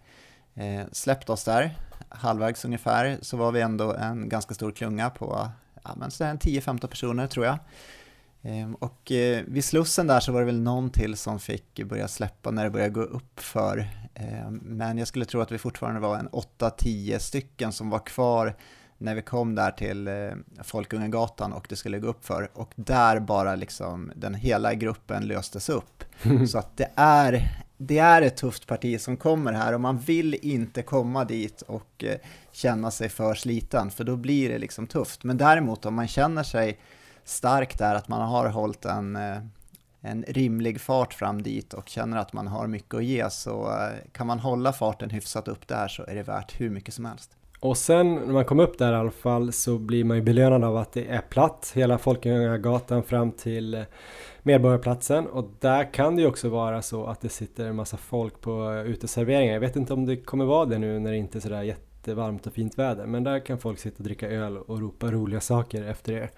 eh, släppt oss där. halvvägs ungefär, så var vi ändå en ganska stor klunga på ja, 10-15 personer tror jag. Ehm, och eh, vid Slussen där så var det väl någon till som fick börja släppa när det började gå upp för. Ehm, men jag skulle tro att vi fortfarande var en 8-10 stycken som var kvar när vi kom där till eh, Folkungagatan och det skulle gå upp för. Och där bara liksom den hela gruppen löstes upp. (laughs) Så att det är, det är ett tufft parti som kommer här och man vill inte komma dit och eh, känna sig för sliten för då blir det liksom tufft. Men däremot om man känner sig stark där, att man har hållit en, eh, en rimlig fart fram dit och känner att man har mycket att ge så eh, kan man hålla farten hyfsat upp där så är det värt hur mycket som helst. Och sen när man kommer upp där i alla fall så blir man ju belönad av att det är platt hela Folkungagatan fram till eh, Medborgarplatsen och där kan det ju också vara så att det sitter en massa folk på uteserveringar. Jag vet inte om det kommer vara det nu när det inte är sådär jättevarmt och fint väder men där kan folk sitta och dricka öl och ropa roliga saker efter er.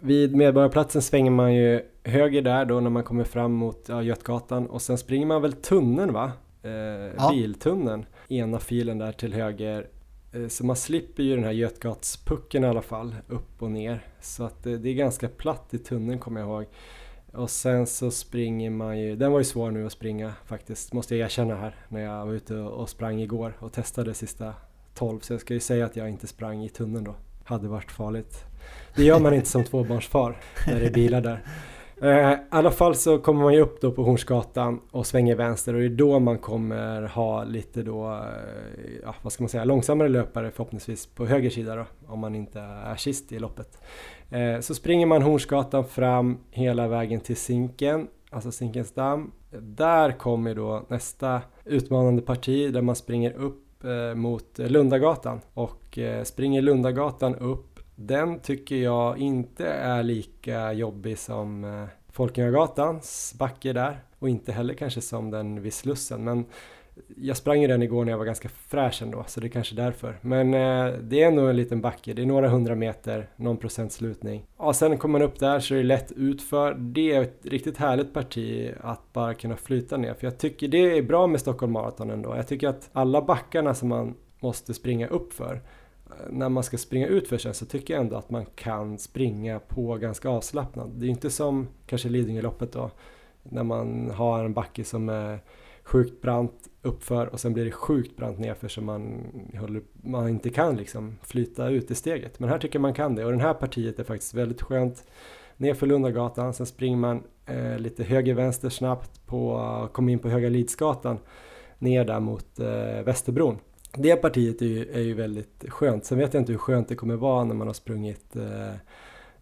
Vid Medborgarplatsen svänger man ju höger där då när man kommer fram mot ja, Götgatan och sen springer man väl tunneln va? Eh, ja. Biltunneln, ena filen där till höger. Eh, så man slipper ju den här Götgatspucken i alla fall, upp och ner. Så att det, det är ganska platt i tunneln kommer jag ihåg. Och sen så springer man ju, den var ju svår nu att springa faktiskt, måste jag erkänna här, när jag var ute och sprang igår och testade sista 12. Så jag ska ju säga att jag inte sprang i tunneln då. Hade varit farligt. Det gör man inte som tvåbarnsfar när det är bilar där. Eh, I alla fall så kommer man ju upp då på Hornsgatan och svänger vänster och det är då man kommer ha lite då, eh, ja, vad ska man säga, långsammare löpare förhoppningsvis på höger sida då, om man inte är sist i loppet. Eh, så springer man Hornsgatan fram hela vägen till Zinken, alltså Zinkensdamm. Där kommer då nästa utmanande parti där man springer upp mot Lundagatan och springer Lundagatan upp den tycker jag inte är lika jobbig som eh, Folkungagatans backe där och inte heller kanske som den vid Slussen. Men jag sprang ju den igår när jag var ganska fräsch ändå, så det är kanske därför. Men eh, det är nog en liten backe, det är några hundra meter, någon procent slutning. Ja, sen kommer man upp där så är det lätt utför. Det är ett riktigt härligt parti att bara kunna flyta ner, för jag tycker det är bra med Stockholm Marathon ändå. Jag tycker att alla backarna som man måste springa upp för när man ska springa ut för sen så tycker jag ändå att man kan springa på ganska avslappnat. Det är inte som kanske Lidingöloppet då, när man har en backe som är sjukt brant uppför och sen blir det sjukt brant nerför så man, man inte kan liksom flyta ut i steget. Men här tycker jag man kan det och det här partiet är faktiskt väldigt skönt. Nerför Lundagatan, sen springer man eh, lite höger-vänster snabbt på, kommer in på Höga Lidsgatan ner där mot eh, Västerbron det partiet är ju, är ju väldigt skönt. Sen vet jag inte hur skönt det kommer vara när man har sprungit eh,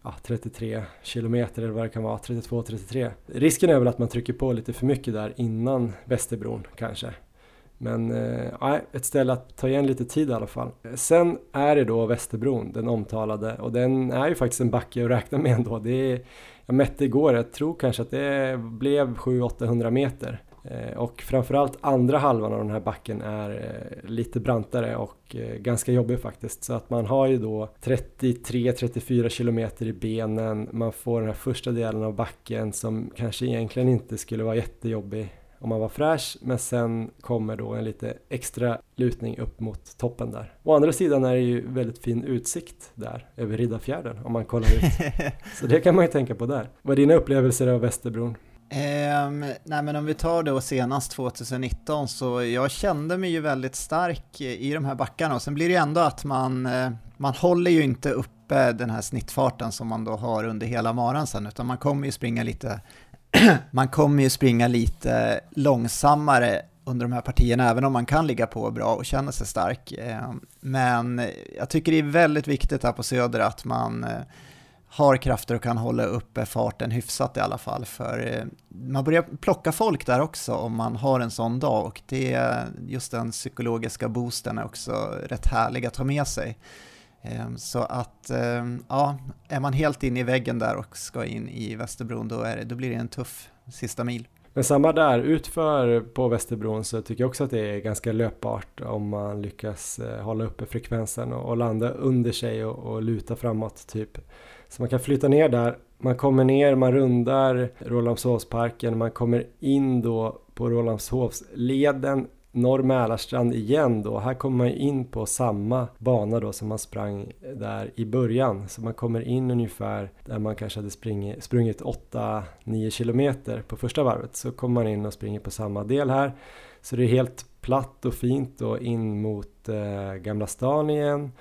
ja, 33 kilometer eller vad det kan vara, 32-33. Risken är väl att man trycker på lite för mycket där innan Västerbron kanske. Men eh, ett ställe att ta igen lite tid i alla fall. Sen är det då Västerbron, den omtalade, och den är ju faktiskt en backe att räkna med ändå. Det är, jag mätte igår, jag tror kanske att det blev 700-800 meter. Eh, och framförallt andra halvan av den här backen är eh, lite brantare och eh, ganska jobbig faktiskt. Så att man har ju då 33-34 kilometer i benen. Man får den här första delen av backen som kanske egentligen inte skulle vara jättejobbig om man var fräsch men sen kommer då en lite extra lutning upp mot toppen där. Å andra sidan är det ju väldigt fin utsikt där över Riddarfjärden om man kollar ut. (laughs) Så det kan man ju tänka på där. Vad är dina upplevelser av Västerbron? Um, nej men om vi tar då senast 2019 så jag kände mig ju väldigt stark i de här backarna och sen blir det ju ändå att man, eh, man håller ju inte uppe den här snittfarten som man då har under hela maran sen utan man kommer ju springa lite (clears throat) man kommer ju springa lite långsammare under de här partierna, även om man kan ligga på bra och känna sig stark. Ehm, men jag tycker det är väldigt viktigt här på Söder att man eh, har krafter och kan hålla uppe farten hyfsat i alla fall. För eh, man börjar plocka folk där också om man har en sån dag och det, just den psykologiska boosten är också rätt härlig att ta med sig. Ehm, så att, ehm, ja, är man helt inne i väggen där och ska in i Västerbron då, är det, då blir det en tuff sista mil. Men samma där, utför på Västerbron så tycker jag också att det är ganska löpbart om man lyckas eh, hålla uppe frekvensen och, och landa under sig och, och luta framåt typ. Så man kan flytta ner där. Man kommer ner, man rundar Rålambshovsparken, man kommer in då på Rålambshovsleden Norr Mälarstrand igen då. Här kommer man in på samma bana då som man sprang där i början. Så man kommer in ungefär där man kanske hade springit, sprungit 8-9 kilometer på första varvet. Så kommer man in och springer på samma del här. Så det är helt platt och fint då in mot eh, Gamla stan igen.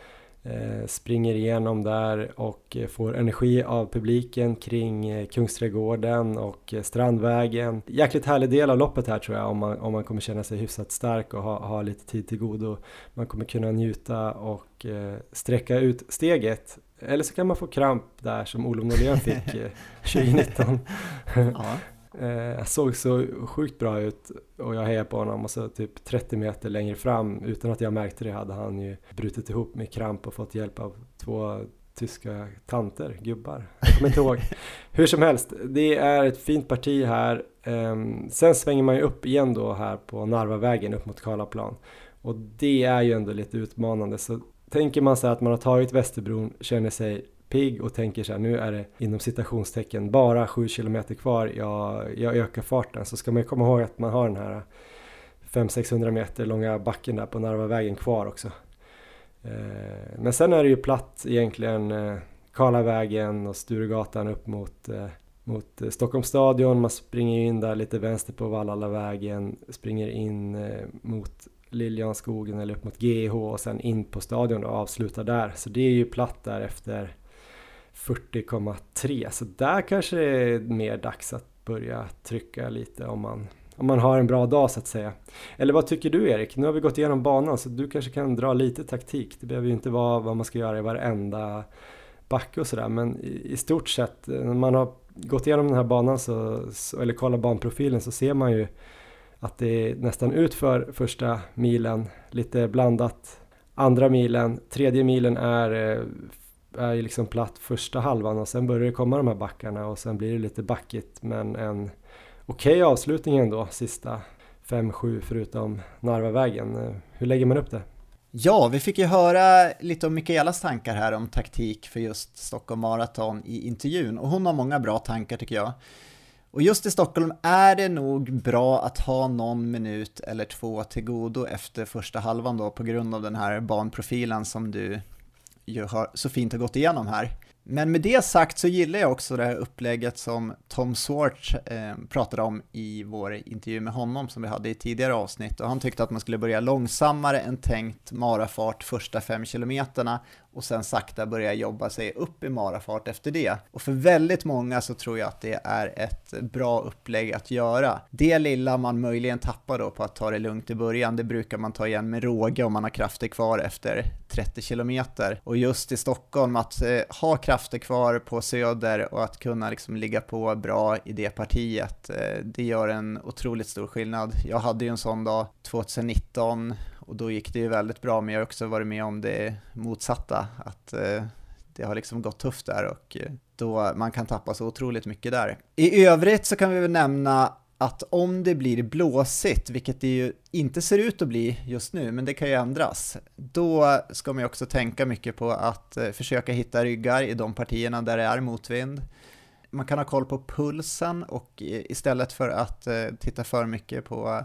Eh, springer igenom där och eh, får energi av publiken kring eh, Kungsträdgården och Strandvägen. Jäkligt härlig del av loppet här tror jag om man, om man kommer känna sig hyfsat stark och ha, ha lite tid till godo. Man kommer kunna njuta och sträcka ut steget. Eller så kan man få kramp där som Olof Norlén fick (laughs) 2019. Ja. Eh, såg så sjukt bra ut och jag hejade på honom och så typ 30 meter längre fram utan att jag märkte det hade han ju brutit ihop med kramp och fått hjälp av två tyska tanter, gubbar. Jag kommer inte ihåg. (laughs) Hur som helst, det är ett fint parti här. Um, sen svänger man ju upp igen då här på Narvavägen upp mot Karlaplan. Och det är ju ändå lite utmanande. Så tänker man sig att man har tagit Västerbron, känner sig pigg och tänker så här, nu är det inom citationstecken bara 7 km kvar, jag, jag ökar farten. Så ska man ju komma ihåg att man har den här 500-600 meter långa backen där på Narvavägen kvar också. Eh, men sen är det ju platt egentligen, eh, Karlavägen och Sturegatan upp mot eh, mot Stockholms stadion, man springer in där lite vänster på Vallallavägen, springer in mot Liljanskogen eller upp mot GH och sen in på stadion och avslutar där. Så det är ju platt där efter 40,3 så där kanske det är mer dags att börja trycka lite om man, om man har en bra dag så att säga. Eller vad tycker du Erik? Nu har vi gått igenom banan så du kanske kan dra lite taktik. Det behöver ju inte vara vad man ska göra i varenda backe och sådär men i, i, stort sett när man har gått igenom den här banan så, så, eller kollar banprofilen så ser man ju att det är nästan utför första milen, lite blandat andra milen, tredje milen är eh, är ju liksom platt första halvan och sen börjar det komma de här backarna och sen blir det lite backigt men en okej okay avslutning ändå sista 5-7 förutom Narvavägen. Hur lägger man upp det? Ja, vi fick ju höra lite om Mikaelas tankar här om taktik för just Stockholm Marathon i intervjun och hon har många bra tankar tycker jag. Och just i Stockholm är det nog bra att ha någon minut eller två till godo efter första halvan då på grund av den här banprofilen som du ju har så fint har gått igenom här. Men med det sagt så gillar jag också det här upplägget som Tom Swartz eh, pratade om i vår intervju med honom som vi hade i tidigare avsnitt och han tyckte att man skulle börja långsammare än tänkt marafart första fem kilometerna och sen sakta börja jobba sig upp i marafart efter det. Och för väldigt många så tror jag att det är ett bra upplägg att göra. Det lilla man möjligen tappar då på att ta det lugnt i början, det brukar man ta igen med råge om man har krafter kvar efter 30 kilometer. Och just i Stockholm, att eh, ha krafter kvar på söder och att kunna liksom ligga på bra i det partiet, eh, det gör en otroligt stor skillnad. Jag hade ju en sån dag 2019 och då gick det ju väldigt bra, men jag har också varit med om det motsatta, att eh, det har liksom gått tufft där och eh, då man kan tappa så otroligt mycket där. I övrigt så kan vi väl nämna att om det blir blåsigt, vilket det ju inte ser ut att bli just nu, men det kan ju ändras, då ska man ju också tänka mycket på att eh, försöka hitta ryggar i de partierna där det är motvind. Man kan ha koll på pulsen och eh, istället för att eh, titta för mycket på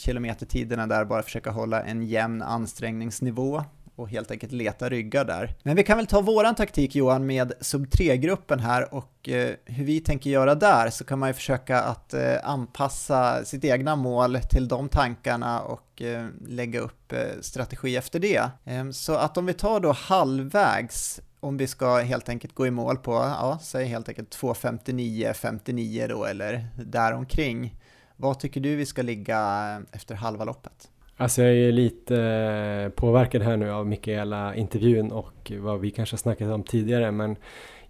kilometertiderna där bara försöka hålla en jämn ansträngningsnivå och helt enkelt leta ryggar där. Men vi kan väl ta våran taktik Johan med sub 3-gruppen här och eh, hur vi tänker göra där så kan man ju försöka att eh, anpassa sitt egna mål till de tankarna och eh, lägga upp eh, strategi efter det. Ehm, så att om vi tar då halvvägs om vi ska helt enkelt gå i mål på, ja, säg helt enkelt 2.59, 59 då eller däromkring vad tycker du vi ska ligga efter halva loppet? Alltså jag är lite eh, påverkad här nu av Mikaela-intervjun och vad vi kanske snackat om tidigare men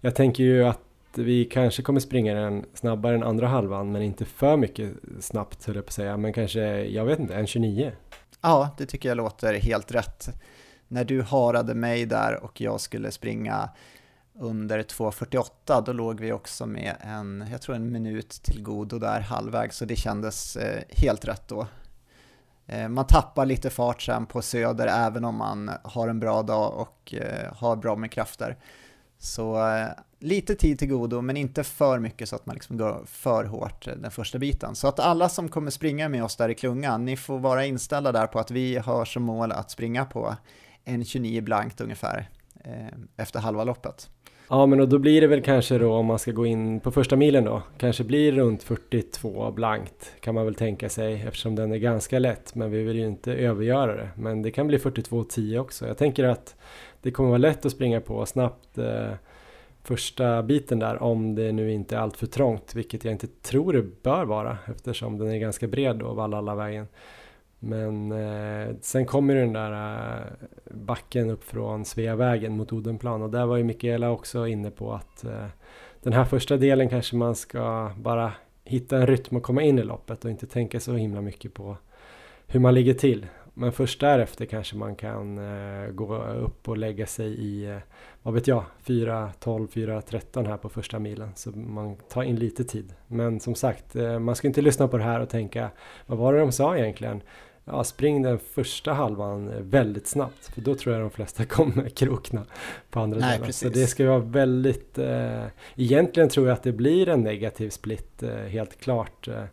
jag tänker ju att vi kanske kommer springa den snabbare än andra halvan men inte för mycket snabbt höll jag på att säga men kanske, jag vet inte, en 29. Ja, det tycker jag låter helt rätt. När du harade mig där och jag skulle springa under 2.48 då låg vi också med en, jag tror en minut till godo där halvvägs så det kändes eh, helt rätt då. Eh, man tappar lite fart sen på söder även om man har en bra dag och eh, har bra med krafter. Så eh, lite tid till godo, men inte för mycket så att man liksom går för hårt eh, den första biten. Så att alla som kommer springa med oss där i klungan, ni får vara inställda där på att vi har som mål att springa på en 29 blankt ungefär eh, efter halva loppet. Ja men och då blir det väl kanske då om man ska gå in på första milen då kanske blir runt 42 blankt kan man väl tänka sig eftersom den är ganska lätt men vi vill ju inte övergöra det men det kan bli 42.10 också. Jag tänker att det kommer vara lätt att springa på snabbt eh, första biten där om det nu inte är allt för trångt vilket jag inte tror det bör vara eftersom den är ganska bred då Vallalla vägen. Men eh, sen kommer den där eh, backen upp från Sveavägen mot Odenplan och där var ju Mikaela också inne på att eh, den här första delen kanske man ska bara hitta en rytm och komma in i loppet och inte tänka så himla mycket på hur man ligger till. Men först därefter kanske man kan eh, gå upp och lägga sig i, eh, vad vet jag, 4.12, 4.13 här på första milen. Så man tar in lite tid. Men som sagt, eh, man ska inte lyssna på det här och tänka, vad var det de sa egentligen? Ja, spring den första halvan väldigt snabbt för då tror jag de flesta (laughs) kommer krokna på andra Nej, delen. Så det ska vara väldigt, eh, egentligen tror jag att det blir en negativ split eh, helt klart. Eh,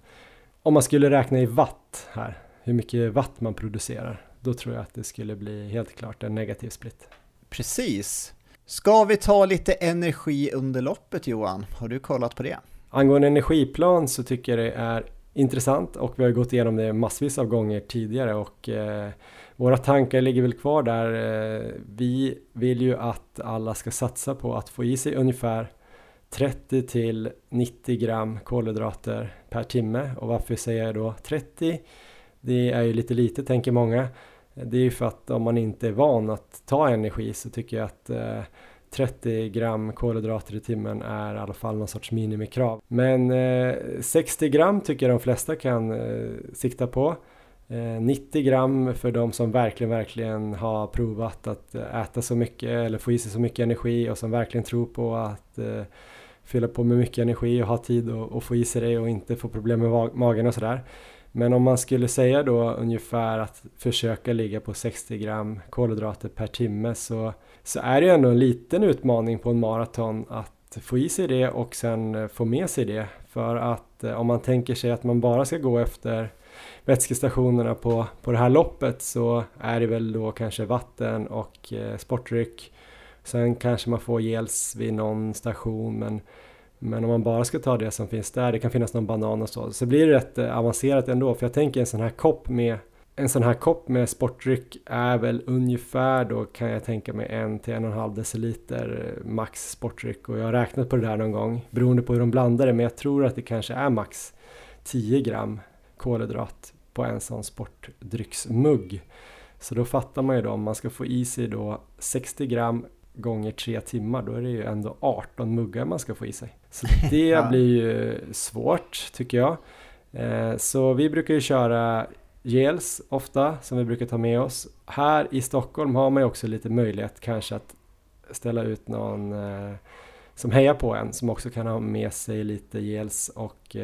om man skulle räkna i watt här, hur mycket watt man producerar, då tror jag att det skulle bli helt klart en negativ split. Precis. Ska vi ta lite energi under loppet Johan? Har du kollat på det? Angående energiplan så tycker jag det är intressant och vi har gått igenom det massvis av gånger tidigare och eh, våra tankar ligger väl kvar där. Eh, vi vill ju att alla ska satsa på att få i sig ungefär 30 till 90 gram kolhydrater per timme och varför säger jag då 30? Det är ju lite lite tänker många. Det är ju för att om man inte är van att ta energi så tycker jag att eh, 30 gram kolhydrater i timmen är i alla fall någon sorts minimikrav. Men eh, 60 gram tycker jag de flesta kan eh, sikta på. Eh, 90 gram för de som verkligen, verkligen har provat att eh, äta så mycket eller få i sig så mycket energi och som verkligen tror på att eh, fylla på med mycket energi och ha tid och, få i sig det och inte få problem med magen och sådär. Men om man skulle säga då ungefär att försöka ligga på 60 gram kolhydrater per timme så så är det ju ändå en liten utmaning på en maraton att få i sig det och sen eh, få med sig det. För att eh, om man tänker sig att man bara ska gå efter vätskestationerna på, på det här loppet så är det väl då kanske vatten och eh, sportdryck. Sen kanske man får gels vid någon station men, men om man bara ska ta det som finns där, det kan finnas någon banan och så, så blir det rätt eh, avancerat ändå. För jag tänker en sån här kopp med en sån här kopp med sportdryck är väl ungefär då kan jag tänka mig en till en och en halv deciliter eh, max sportdryck och jag har räknat på det där någon gång beroende på hur de blandar det men jag tror att det kanske är max 10 gram kolhydrat på en sån sportdrycksmugg. Så då fattar man ju då om man ska få i sig då 60 gram gånger 3 timmar då är det ju ändå 18 muggar man ska få i sig. Så (laughs) det blir ju svårt tycker jag. Eh, så vi brukar ju köra gels ofta som vi brukar ta med oss. Här i Stockholm har man ju också lite möjlighet kanske att ställa ut någon eh, som hejar på en som också kan ha med sig lite gels och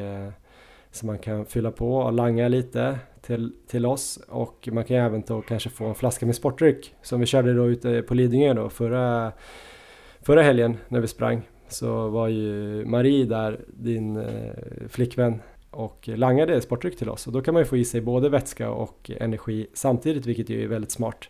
så man kan fylla på och langa lite till, till oss. Och man kan även då kanske få en flaska med sportdryck som vi körde då ute på Lidingö då förra, förra helgen när vi sprang. Så var ju Marie där, din eh, flickvän och langade sportdryck till oss. Och då kan man ju få i sig både vätska och energi samtidigt vilket ju är väldigt smart.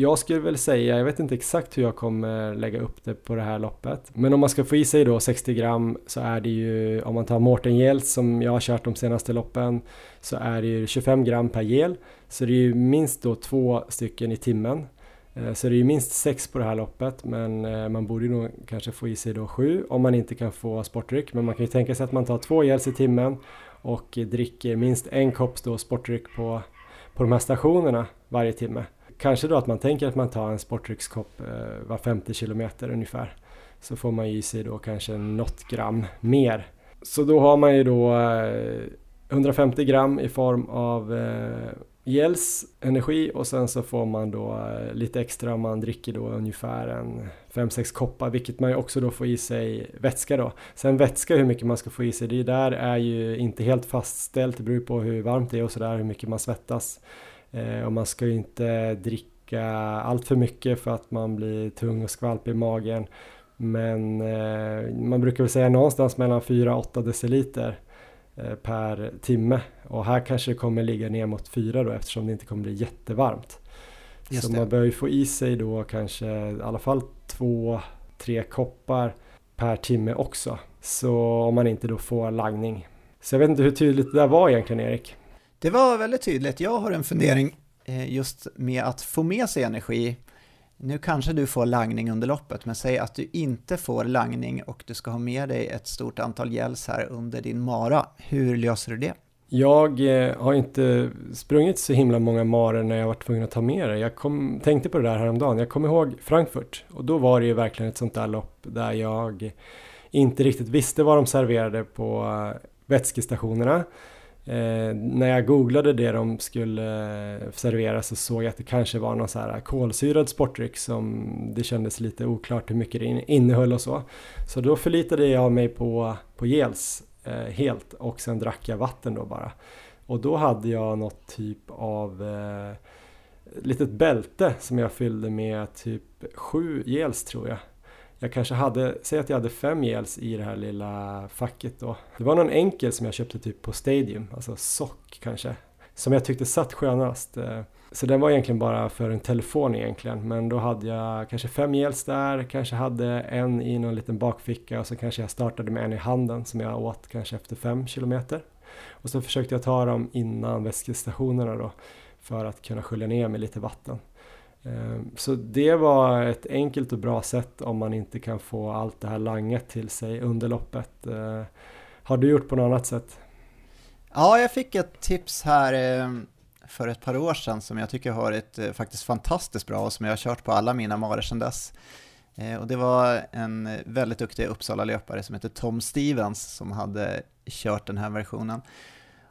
Jag skulle väl säga, jag vet inte exakt hur jag kommer lägga upp det på det här loppet. Men om man ska få i sig då 60 gram så är det ju, om man tar Mårten Gels som jag har kört de senaste loppen, så är det ju 25 gram per gel. Så det är ju minst då två stycken i timmen. Eh, så det är ju minst sex på det här loppet men eh, man borde nog kanske få i sig då sju om man inte kan få sportdryck. Men man kan ju tänka sig att man tar två gels i timmen och dricker minst en kopp då sportdryck på, på de här stationerna varje timme. Kanske då att man tänker att man tar en sportdryckskopp eh, var 50 kilometer ungefär. Så får man i sig då kanske något gram mer. Så då har man ju då eh, 150 gram i form av eh, gels energi och sen så får man då eh, lite extra om man dricker då ungefär en 5-6 koppar vilket man ju också då får i sig vätska då. Sen vätska hur mycket man ska få i sig det där är ju inte helt fastställt det beror på hur varmt det är och sådär hur mycket man svettas. Eh, och man ska ju inte dricka allt för mycket för att man blir tung och skvalpig i magen. Men eh, man brukar väl säga någonstans mellan 4-8 deciliter eh, per timme och här kanske det kommer ligga ner mot 4 då eftersom det inte kommer bli jättevarmt. Just så det. man bör ju få i sig då kanske i alla fall 2-3 koppar per timme också. Så om man inte då får lagning. Så jag vet inte hur tydligt det där var egentligen Erik? Det var väldigt tydligt. Jag har en fundering eh, just med att få med sig energi. Nu kanske du får langning under loppet, men säg att du inte får langning och du ska ha med dig ett stort antal gels här under din mara. Hur löser du det? Jag eh, har inte sprungit så himla många marer när jag var tvungen att ta med det. Jag kom, tänkte på det där häromdagen. Jag kommer ihåg Frankfurt och då var det ju verkligen ett sånt där lopp där jag inte riktigt visste vad de serverade på eh, vätskestationerna. Eh, när jag googlade det de skulle eh, servera så såg jag att det kanske var någon så här kolsyrad sportdryck som det kändes lite oklart hur mycket det innehöll och så. Så då förlitade jag mig på, på gels eh, helt och sen drack jag vatten då bara. Och då hade jag något typ av eh, litet bälte som jag fyllde med typ sju gels tror jag. Jag kanske hade, säg att jag hade fem gels i det här lilla facket då. Det var någon enkel som jag köpte typ på Stadium, alltså sock kanske. Som jag tyckte satt skönast. Eh, så den var egentligen bara för en telefon egentligen. Men då hade jag kanske fem gels där, kanske hade en i någon liten bakficka och så kanske jag startade med en i handen som jag åt kanske efter fem kilometer. Och så försökte jag ta dem innan väskestationerna då för att kunna skölja ner med lite vatten. Eh, så det var ett enkelt och bra sätt om man inte kan få allt det här langet till sig under loppet. Eh, har du gjort på något annat sätt? Ja, jag fick ett tips här eh, för ett par år sedan som jag tycker har varit faktiskt fantastiskt bra och som jag har kört på alla mina marer sedan dess. Och det var en väldigt duktig Uppsala-löpare som heter Tom Stevens som hade kört den här versionen.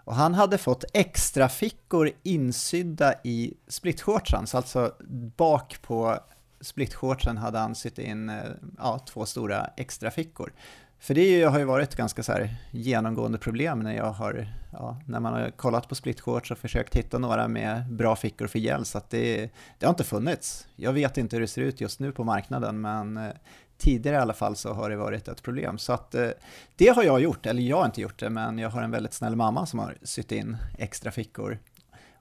Och han hade fått extra fickor insydda i splitshortsen, så alltså bak på splitshortsen hade han sytt in eh, ja, två stora extra fickor. För det har ju varit ett ganska så här genomgående problem när, jag har, ja, när man har kollat på splitshorts och försökt hitta några med bra fickor för gels, att det, det har inte funnits. Jag vet inte hur det ser ut just nu på marknaden, men eh, tidigare i alla fall så har det varit ett problem. Så att eh, det har jag gjort, eller jag har inte gjort det, men jag har en väldigt snäll mamma som har sytt in extra fickor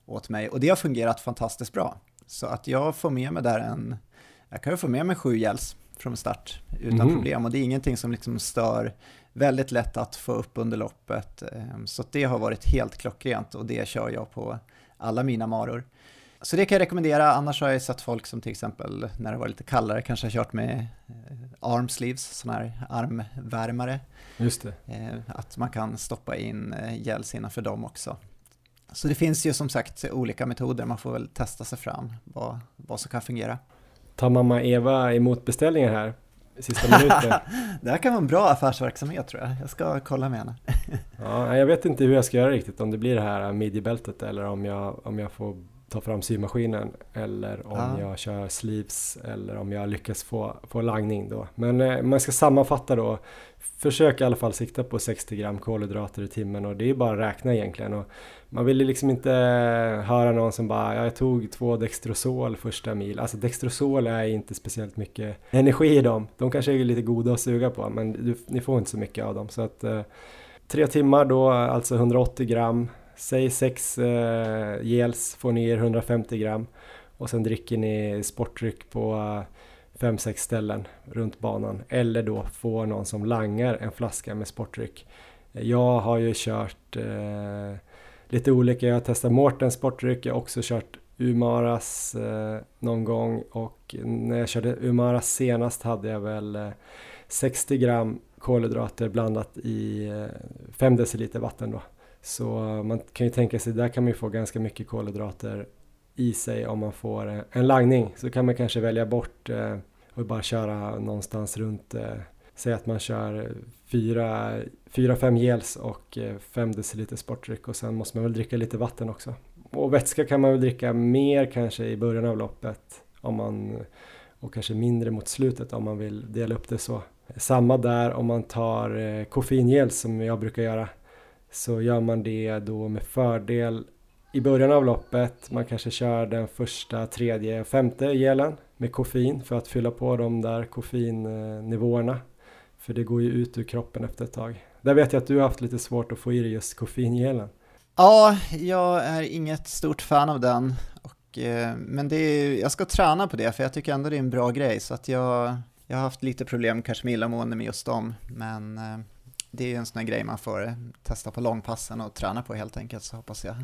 åt mig och det har fungerat fantastiskt bra. Så att jag får med mig där en, jag kan ju få med mig sju gels från start utan mm. problem och det är ingenting som liksom stör, väldigt lätt att få upp under loppet. Eh, så det har varit helt klockrent och det kör jag på alla mina maror. Så det kan jag rekommendera, annars har jag sett folk som till exempel när det var lite kallare kanske har kört med eh, arm sleeves, sådana här armvärmare. Just det. Eh, att man kan stoppa in eh, gels innanför dem också. Så det finns ju som sagt olika metoder, man får väl testa sig fram vad, vad som kan fungera. Tar mamma Eva emot beställningar här sista minuten? (laughs) det här kan vara en bra affärsverksamhet tror jag, jag ska kolla med henne. (laughs) ja, jag vet inte hur jag ska göra riktigt, om det blir det här midjebältet eller om jag, om jag får ta fram symaskinen eller om ah. jag kör sleeves eller om jag lyckas få, få langning då. Men eh, man ska sammanfatta då. Försök i alla fall sikta på 60 gram kolhydrater i timmen och det är bara att räkna egentligen. Och man vill ju liksom inte höra någon som bara jag tog två Dextrosol första mil. Alltså Dextrosol är inte speciellt mycket energi i dem. De kanske är lite goda att suga på men du, ni får inte så mycket av dem. Så att eh, tre timmar då, alltså 180 gram Säg 6 eh, gels får ni er 150 gram. Och sen dricker ni sportdryck på eh, 5-6 ställen runt banan. Eller då får någon som langar en flaska med sportdryck. Jag har ju kört eh, lite olika, jag har testat Mårtens sportdryck, jag har också kört Umaras eh, någon gång. Och när jag körde Umaras senast hade jag väl eh, 60 gram kolhydrater blandat i eh, 5 deciliter vatten då. Så eh, man kan ju tänka sig, där kan man ju få ganska mycket kolhydrater i sig om man får eh, en lagning. Så kan man kanske välja bort eh, och bara köra någonstans runt, säg att man kör 4-5 gels och 5 deciliter sportdryck och sen måste man väl dricka lite vatten också. Och vätska kan man väl dricka mer kanske i början av loppet om man, och kanske mindre mot slutet om man vill dela upp det så. Samma där om man tar koffeingels som jag brukar göra så gör man det då med fördel i början av loppet. Man kanske kör den första, tredje, femte gelen med koffein för att fylla på de där koffeinnivåerna. För det går ju ut ur kroppen efter ett tag. Där vet jag att du har haft lite svårt att få i dig just koffeingelen. Ja, jag är inget stort fan av den. Och, eh, men det är, jag ska träna på det, för jag tycker ändå det är en bra grej. Så att jag, jag har haft lite problem kanske med illamående med just dem. Men eh, det är ju en sån här grej man får eh, testa på långpassen och träna på helt enkelt. Så hoppas jag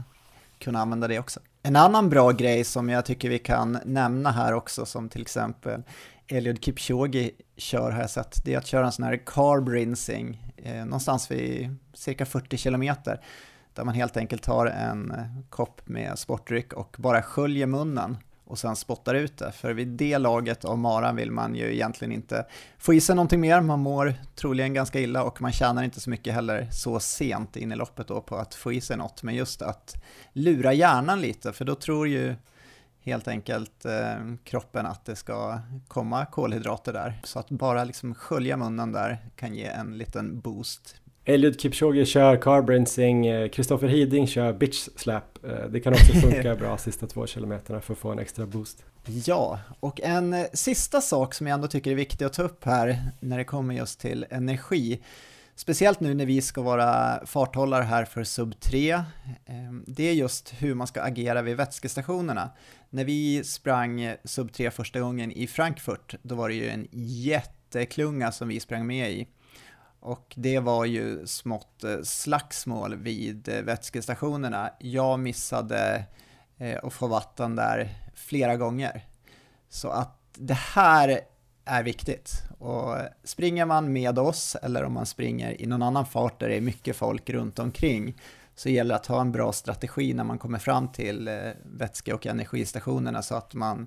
kunna använda det också. En annan bra grej som jag tycker vi kan nämna här också, som till exempel Eliud Kipchoge kör har jag sett, det är att köra en sån här carb rinsing eh, någonstans vid cirka 40 kilometer där man helt enkelt tar en eh, kopp med sportdryck och bara sköljer munnen och sen spottar ut det. För vid det laget av maran vill man ju egentligen inte få i sig någonting mer, man mår troligen ganska illa och man tjänar inte så mycket heller så sent in i loppet då på att få i sig något, men just att lura hjärnan lite, för då tror ju helt enkelt eh, kroppen att det ska komma kolhydrater där. Så att bara liksom skölja munnen där kan ge en liten boost Eliud Kipchoge kör carb Kristoffer Hiding kör bitch slap. Eh, det kan också funka bra sista två kilometerna för att få en extra boost. Ja, och en eh, sista sak som jag ändå tycker är viktig att ta upp här när det kommer just till energi. Speciellt nu när vi ska vara farthållare här för sub 3. Ehm, det är just hur man ska agera vid vätskestationerna. När vi sprang sub 3 första gången i Frankfurt, då var det ju en jätteklunga som vi sprang med i. Och det var ju smått eh, slagsmål vid eh, vätskestationerna. Jag missade eh, att få vatten där flera gånger. Så att det här är viktigt. Och springer man med oss eller om man springer i någon annan fart där det är mycket folk runt omkring så gäller det att ha en bra strategi när man kommer fram till vätske och energistationerna så att man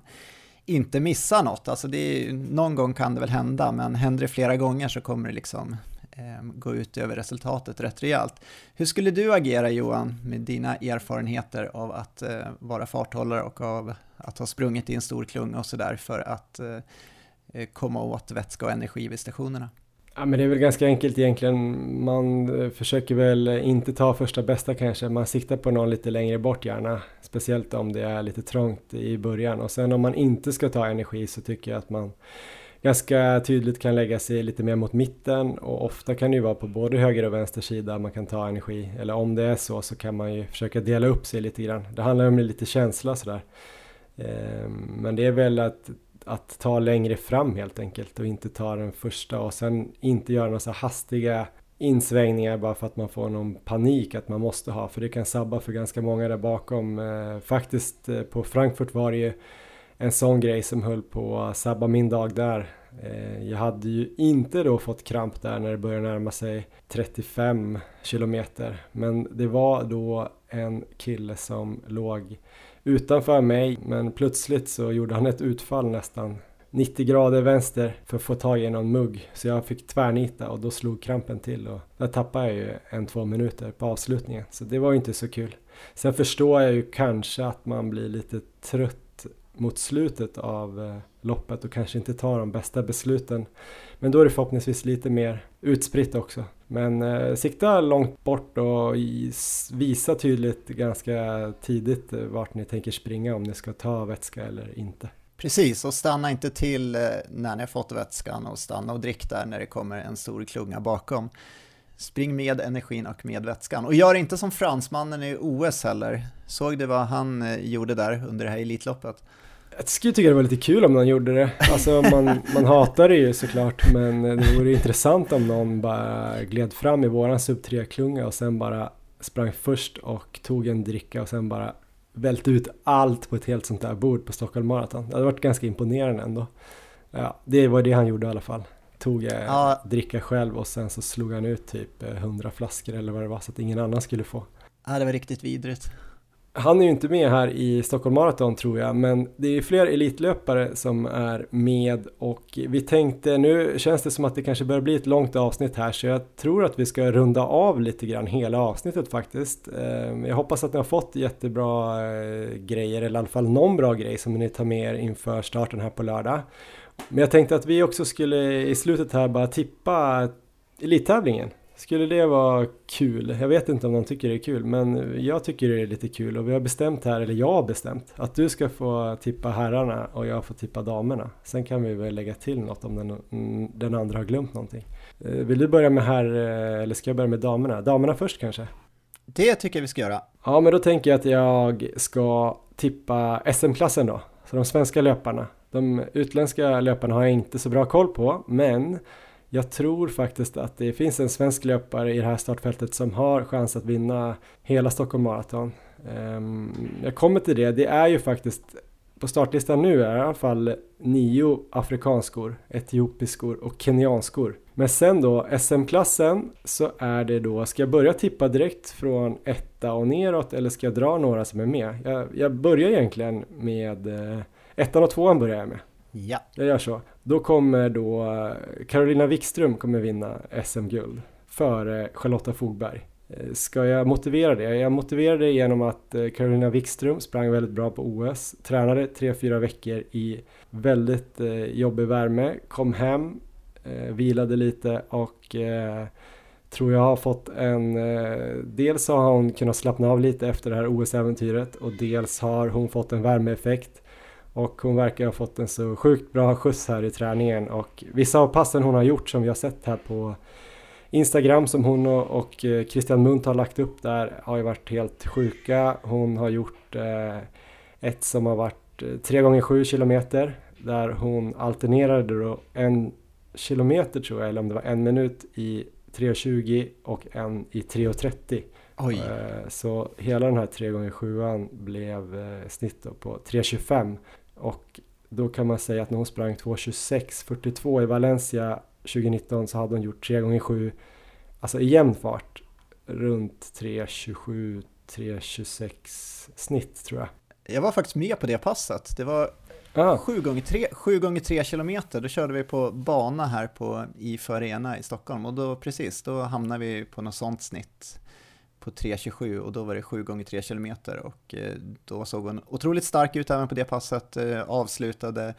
inte missar något. Alltså det är, någon gång kan det väl hända, men händer det flera gånger så kommer det liksom Ehm, gå ut över resultatet rätt rejält. Hur skulle du agera Johan med dina erfarenheter av att eh, vara farthållare och av att ha sprungit i en stor klunga och sådär för att eh, eh komma åt vätska och energi vid stationerna? Ja men det är väl ganska enkelt egentligen. Man eh, försöker väl inte ta första bästa kanske. Man siktar på någon lite längre bort gärna. Speciellt om det är lite trångt i början. Och sen om man inte ska ta energi så tycker jag att man ganska tydligt kan lägga sig lite mer mot mitten och ofta kan det ju vara på både höger och vänster sida man kan ta energi. Eller om det är så så kan man ju försöka dela upp sig lite grann. Det handlar om lite känsla sådär. Ehm, men det är väl att, att ta längre fram helt enkelt och inte ta den första och sen inte göra några så hastiga insvängningar bara för att man får någon panik att man måste ha för det kan sabba för ganska många där bakom. Ehm, faktiskt eh, på Frankfurt var det ju en sån grej som höll på att sabba min dag där. Eh, jag hade ju inte då fått kramp där när det började närma sig 35 kilometer. Men det var då en kille som låg utanför mig men plötsligt så gjorde han ett utfall nästan 90 grader vänster för att få tag i någon mugg. Så jag fick tvärnita och då slog krampen till och där tappade jag ju en, två minuter på avslutningen. Så det var ju inte så kul. Sen förstår jag ju kanske att man blir lite trött mot slutet av eh, loppet och kanske inte tar de bästa besluten. Men då är det förhoppningsvis lite mer utspritt också. Men eh, sikta långt bort och visa tydligt ganska tidigt eh, vart ni tänker springa om ni ska ta vätska eller inte. Precis, och stanna inte till eh, när ni har fått vätskan och stanna och drick där när det kommer en stor klunga bakom. Spring med energin och med vätskan. Och gör inte som fransmannen i OS heller. Såg du vad han gjorde där under det här Elitloppet? Jag skulle tycka det var lite kul om någon gjorde det. Alltså man, man hatar det ju såklart men det vore intressant om någon bara gled fram i våran sub 3-klunga och sen bara sprang först och tog en dricka och sen bara välte ut allt på ett helt sånt där bord på Stockholm Marathon. Det hade varit ganska imponerande ändå. Ja, det var det han gjorde i alla fall. Tog eh, ja. dricka själv och sen så slog han ut typ 100 flaskor eller vad det var så att ingen annan skulle få. Ja, det var riktigt vidrigt. Han är ju inte med här i Stockholm Marathon tror jag, men det är fler elitlöpare som är med och vi tänkte, nu känns det som att det kanske börjar bli ett långt avsnitt här så jag tror att vi ska runda av lite grann hela avsnittet faktiskt. Ehm, jag hoppas att ni har fått jättebra eh, grejer, eller i alla fall någon bra grej som ni tar med er inför starten här på lördag. Men jag tänkte att vi också skulle i slutet här bara tippa elittävlingen skulle det vara kul? Jag vet inte om de tycker det är kul, men jag tycker det är lite kul och vi har bestämt här, eller jag har bestämt, att du ska få tippa herrarna och jag får tippa damerna. Sen kan vi väl lägga till något om den, den andra har glömt någonting. Eh, vill du börja med här, eh, eller ska jag börja med damerna? Damerna först kanske? Det tycker jag vi ska göra. Ja, men då tänker jag att jag ska tippa SM-klassen då. Så de svenska löparna. De utländska löparna har jag inte så bra koll på, men jag tror faktiskt att det finns en svensk löpare i det här startfältet som har chans att vinna hela Stockholm Marathon. Ehm, jag kommer till det, det är ju faktiskt på startlistan nu är i alla fall nio afrikanskor, etiopiskor och kenyanskor. Men sen då SM-klassen så är det då, ska jag börja tippa direkt från etta och neråt eller ska jag dra några som är med? Jag, jag börjar egentligen med eh, ettan och tvåan börjar jag med. Ja. Jag gör så. Då kommer då eh, Carolina Wikström kommer vinna SM-guld före Charlotta Fogberg. Eh, ska jag motivera det? Jag motiverar det genom att eh, Carolina Wikström sprang väldigt bra på OS, tränade 3-4 veckor i väldigt jobbig värme, kom hem, vilade lite och tror jag har fått en... Dels har hon kunnat slappna av lite efter det här OS-äventyret och dels har hon fått en värmeeffekt och hon verkar ha fått en så sjukt bra skjuts här i träningen och vissa av passen hon har gjort som vi har sett här på Instagram som hon och eh, Christian Munt har lagt upp där har ju varit helt sjuka. Hon har gjort eh, ett som har varit 3 gånger 7 kilometer där hon alternerade då en kilometer tror jag, eller om det var en minut i 3.20 och en i 3.30. Oj. Eh, så hela den här 3 gånger 7 blev snitt på 3.25 och då kan man säga att när hon sprang 2.26.42 i Valencia 2019 så hade hon gjort 3 gånger 7 alltså i jämn fart runt 3.27 3.26 snitt tror jag. Jag var faktiskt med på det passet. Det var ah. 7 gånger 3 7 gånger 3 kilometer. Då körde vi på bana här på IFÖ Arena i Stockholm och då precis, då hamnade vi på något sånt snitt på 3.27 och då var det 7 gånger 3 km och eh, då såg hon otroligt stark ut även på det passet, eh, avslutade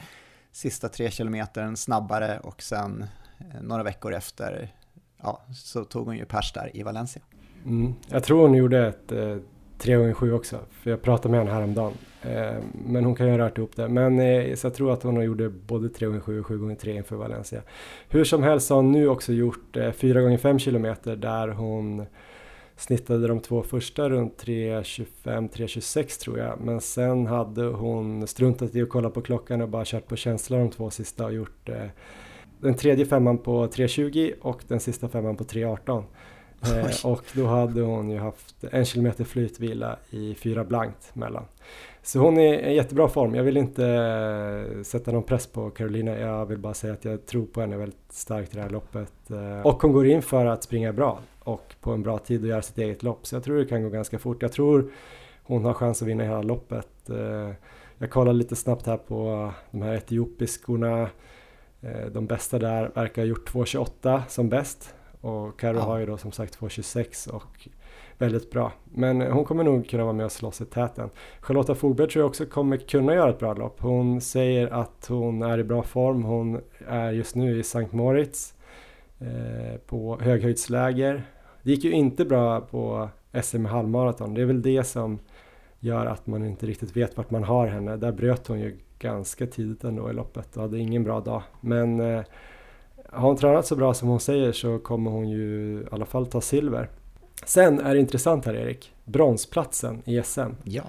sista 3 km snabbare och sen eh, några veckor efter ja, så tog hon ju pers där i Valencia. Mm. Jag tror hon gjorde ett eh, 3 gånger 7 också, för jag pratade med henne häromdagen. Eh, men hon kan ju ha rört ihop det. Men eh, så jag tror att hon gjorde både 3 gånger 7 och 7 gånger 3 inför Valencia. Hur som helst har hon nu också gjort eh, 4 gånger 5 km där hon snittade de två första runt 3.25-3.26 tror jag. Men sen hade hon struntat i att kolla på klockan och bara kört på känsla de två sista och gjort eh, den tredje femman på 3.20 och den sista femman på 3.18. Eh, och då hade hon ju haft en kilometer flytvila i fyra blankt mellan. Så hon är i jättebra form. Jag vill inte eh, sätta någon press på Carolina. Jag vill bara säga att jag tror på henne väldigt starkt i det här loppet. Eh, och hon går in för att springa bra och på en bra tid och göra sitt eget lopp. Så jag tror det kan gå ganska fort. Jag tror hon har chans att vinna hela loppet. Eh, jag kollar lite snabbt här på de här etiopiskorna. De bästa där verkar ha gjort 2.28 som bäst. Och Karo ja. har ju då som sagt 2.26 och väldigt bra. Men hon kommer nog kunna vara med och slåss i täten. Charlotta Fogberg tror jag också kommer kunna göra ett bra lopp. Hon säger att hon är i bra form. Hon är just nu i Sankt Moritz eh, på höghöjdsläger. Det gick ju inte bra på SM halvmaraton. Det är väl det som gör att man inte riktigt vet vart man har henne. Där bröt hon ju ganska tidigt ändå i loppet och hade ingen bra dag. Men eh, har hon tränat så bra som hon säger så kommer hon ju i alla fall ta silver. Sen är det intressant här Erik, bronsplatsen i SM. Ja.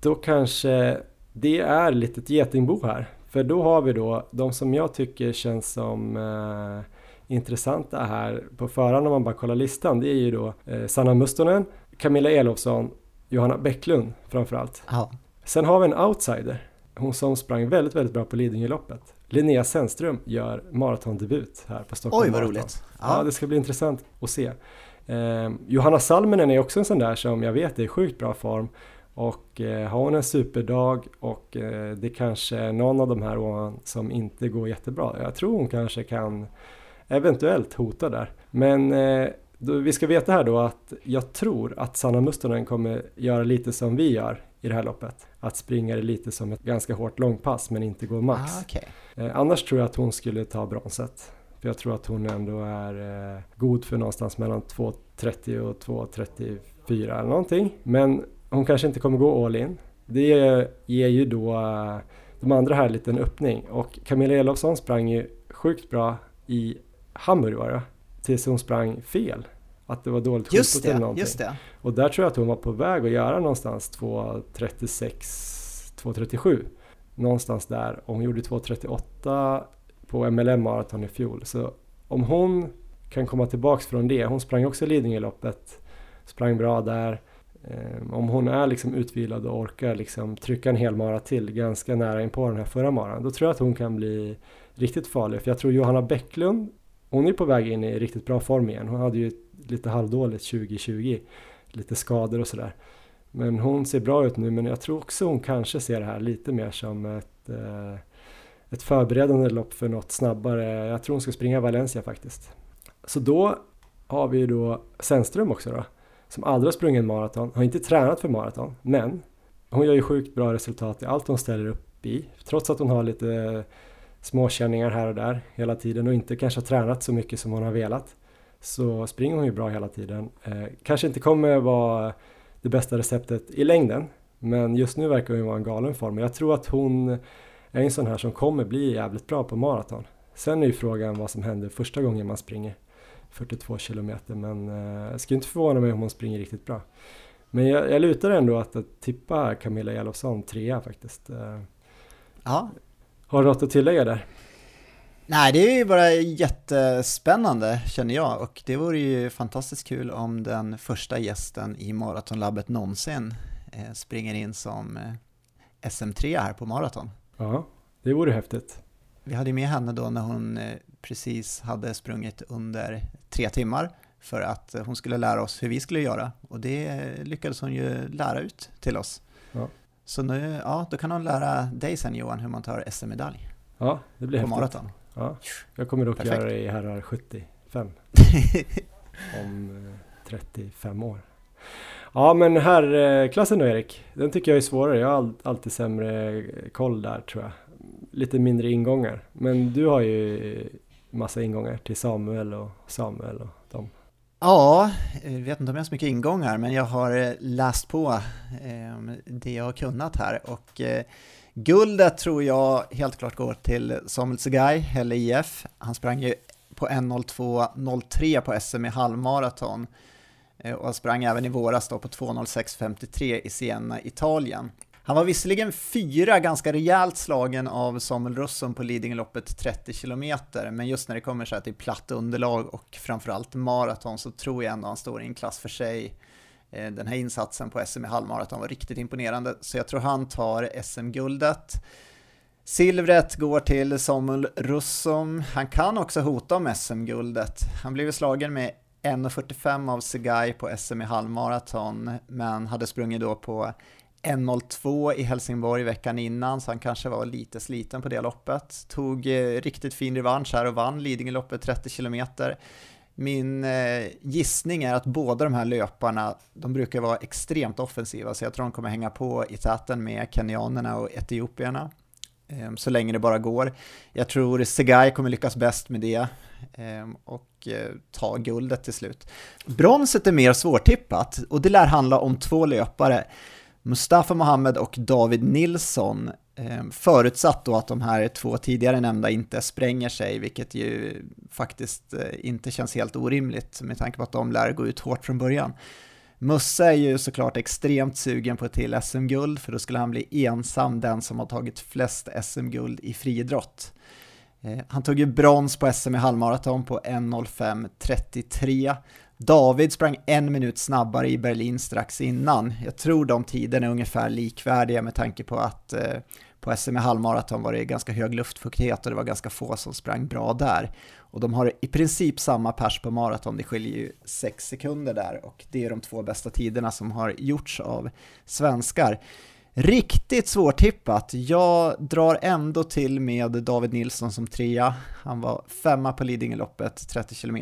Då kanske det är lite ett getingbo här. För då har vi då de som jag tycker känns som eh, intressanta här på förhand om man bara kollar listan. Det är ju då eh, Sanna Mustonen, Camilla Elofsson, Johanna Bäcklund framförallt. Ja. Sen har vi en outsider. Hon som sprang väldigt, väldigt bra på Lidingöloppet. Linnea Sennström gör maratondebut här på Stockholm Oj, vad Marathon. roligt. Ja. ja. det ska bli intressant att se. Eh, Johanna Salminen är också en sån där som jag vet är i sjukt bra form. Och eh, har hon en superdag och eh, det kanske är någon av de här åren som inte går jättebra. Jag tror hon kanske kan eventuellt hota där. Men eh, då, vi ska veta här då att jag tror att Sanna Mustonen kommer göra lite som vi gör i det här loppet. Att springa det lite som ett ganska hårt långpass men inte gå max. Ah, okay. eh, annars tror jag att hon skulle ta bronset. Jag tror att hon ändå är eh, god för någonstans mellan 2.30 och 2.34 eller någonting. Men hon kanske inte kommer gå all in. Det ger ju då eh, de andra här en liten öppning och Camilla Elofsson sprang ju sjukt bra i Hamburg var det tills hon sprang fel. Att det var dåligt Just eller någonting. just det. Och där tror jag att hon var på väg att göra någonstans 2.36, 2.37. Någonstans där. Och hon gjorde 2.38 på MLM maraton i fjol. Så om hon kan komma tillbaks från det. Hon sprang också Lidingöloppet. Sprang bra där. Eh, Om hon är liksom utvilad och orkar liksom trycka en hel mara till ganska nära in på den här förra maran. Då tror jag att hon kan bli riktigt farlig. För jag tror Johanna Bäcklund, hon är på väg in i riktigt bra form igen. Hon hade ju lite halvdåligt 2020. Lite skador och sådär. Men hon ser bra ut nu men jag tror också hon kanske ser det här lite mer som ett, eh, ett förberedande lopp för något snabbare. Jag tror hon ska springa Valencia faktiskt. Så då har vi ju då Sennström också då. Som aldrig har sprungit maraton, har inte tränat för maraton. Men hon gör ju sjukt bra resultat i allt hon ställer upp i. Trots att hon har lite småkänningar här och där hela tiden och inte kanske har tränat så mycket som hon har velat. Så springer hon ju bra hela tiden. Eh, kanske inte kommer vara det bästa receptet i längden. Men just nu verkar hon ju vara en galen form. och Jag tror att hon är en sån här som kommer bli jävligt bra på maraton. Sen är ju frågan vad som händer första gången man springer 42 kilometer. Men eh, jag skulle inte förvåna mig om hon springer riktigt bra. Men jag, jag lutar ändå att, att tippa Camilla Elofsson trea faktiskt. Eh, Ja, har du något att tillägga där? Nej, det är ju bara jättespännande känner jag och det vore ju fantastiskt kul om den första gästen i Maratonlabbet någonsin eh, springer in som eh, SM3 här på maraton. Ja, det vore häftigt. Vi hade med henne då när hon eh, precis hade sprungit under tre timmar för att hon skulle lära oss hur vi skulle göra och det lyckades hon ju lära ut till oss. Ja. Så nu, ja, då kan hon lära dig sen Johan hur man tar SM-medalj Ja, det blir på häftigt. maraton. Ja, jag kommer dock Perfekt. göra det i herrar 75 (laughs) om eh, 35 år. Ja men herrklassen då Erik, den tycker jag är svårare. Jag har all, alltid sämre koll där tror jag. Lite mindre ingångar. Men du har ju massa ingångar till Samuel och Samuel och. Ja, jag vet inte om jag har så mycket ingångar, men jag har eh, läst på ehm, det jag har kunnat här och eh, guldet tror jag helt klart går till Samuel Tsegay, eller IF. Han sprang ju på 1.02.03 på SM i halvmaraton och och sprang även i våras då på 2.06.53 i Siena, Italien. Han var visserligen fyra ganska rejält slagen av Samuel Russon på Lidingöloppet 30 km, men just när det kommer så här till platt underlag och framförallt maraton så tror jag ändå han står i en klass för sig. Eh, den här insatsen på SM i halvmaraton var riktigt imponerande, så jag tror han tar SM-guldet. Silvret går till Samuel Russom. Han kan också hota om SM-guldet. Han blev slagen med 1.45 av Segai på SM i halvmaraton, men hade sprungit då på 1.02 i Helsingborg veckan innan, så han kanske var lite sliten på det loppet. Tog eh, riktigt fin revansch här och vann Lidingöloppet 30 km. Min eh, gissning är att båda de här löparna, de brukar vara extremt offensiva, så jag tror de kommer hänga på i täten med kenyanerna och etiopierna eh, så länge det bara går. Jag tror Segai kommer lyckas bäst med det eh, och eh, ta guldet till slut. Bronset är mer svårtippat och det lär handla om två löpare. Mustafa Mohamed och David Nilsson, eh, förutsatt då att de här två tidigare nämnda inte spränger sig, vilket ju faktiskt eh, inte känns helt orimligt med tanke på att de lär gå ut hårt från början. Musse är ju såklart extremt sugen på ett till SM-guld, för då skulle han bli ensam den som har tagit flest SM-guld i friidrott. Eh, han tog ju brons på SM i halvmaraton på 1.05.33. David sprang en minut snabbare i Berlin strax innan. Jag tror de tiderna är ungefär likvärdiga med tanke på att eh, på SM i halvmaraton var det ganska hög luftfuktighet och det var ganska få som sprang bra där. Och de har i princip samma pers på maraton, det skiljer ju 6 sekunder där och det är de två bästa tiderna som har gjorts av svenskar. Riktigt svårtippat. Jag drar ändå till med David Nilsson som trea. Han var femma på Lidingöloppet, 30 km.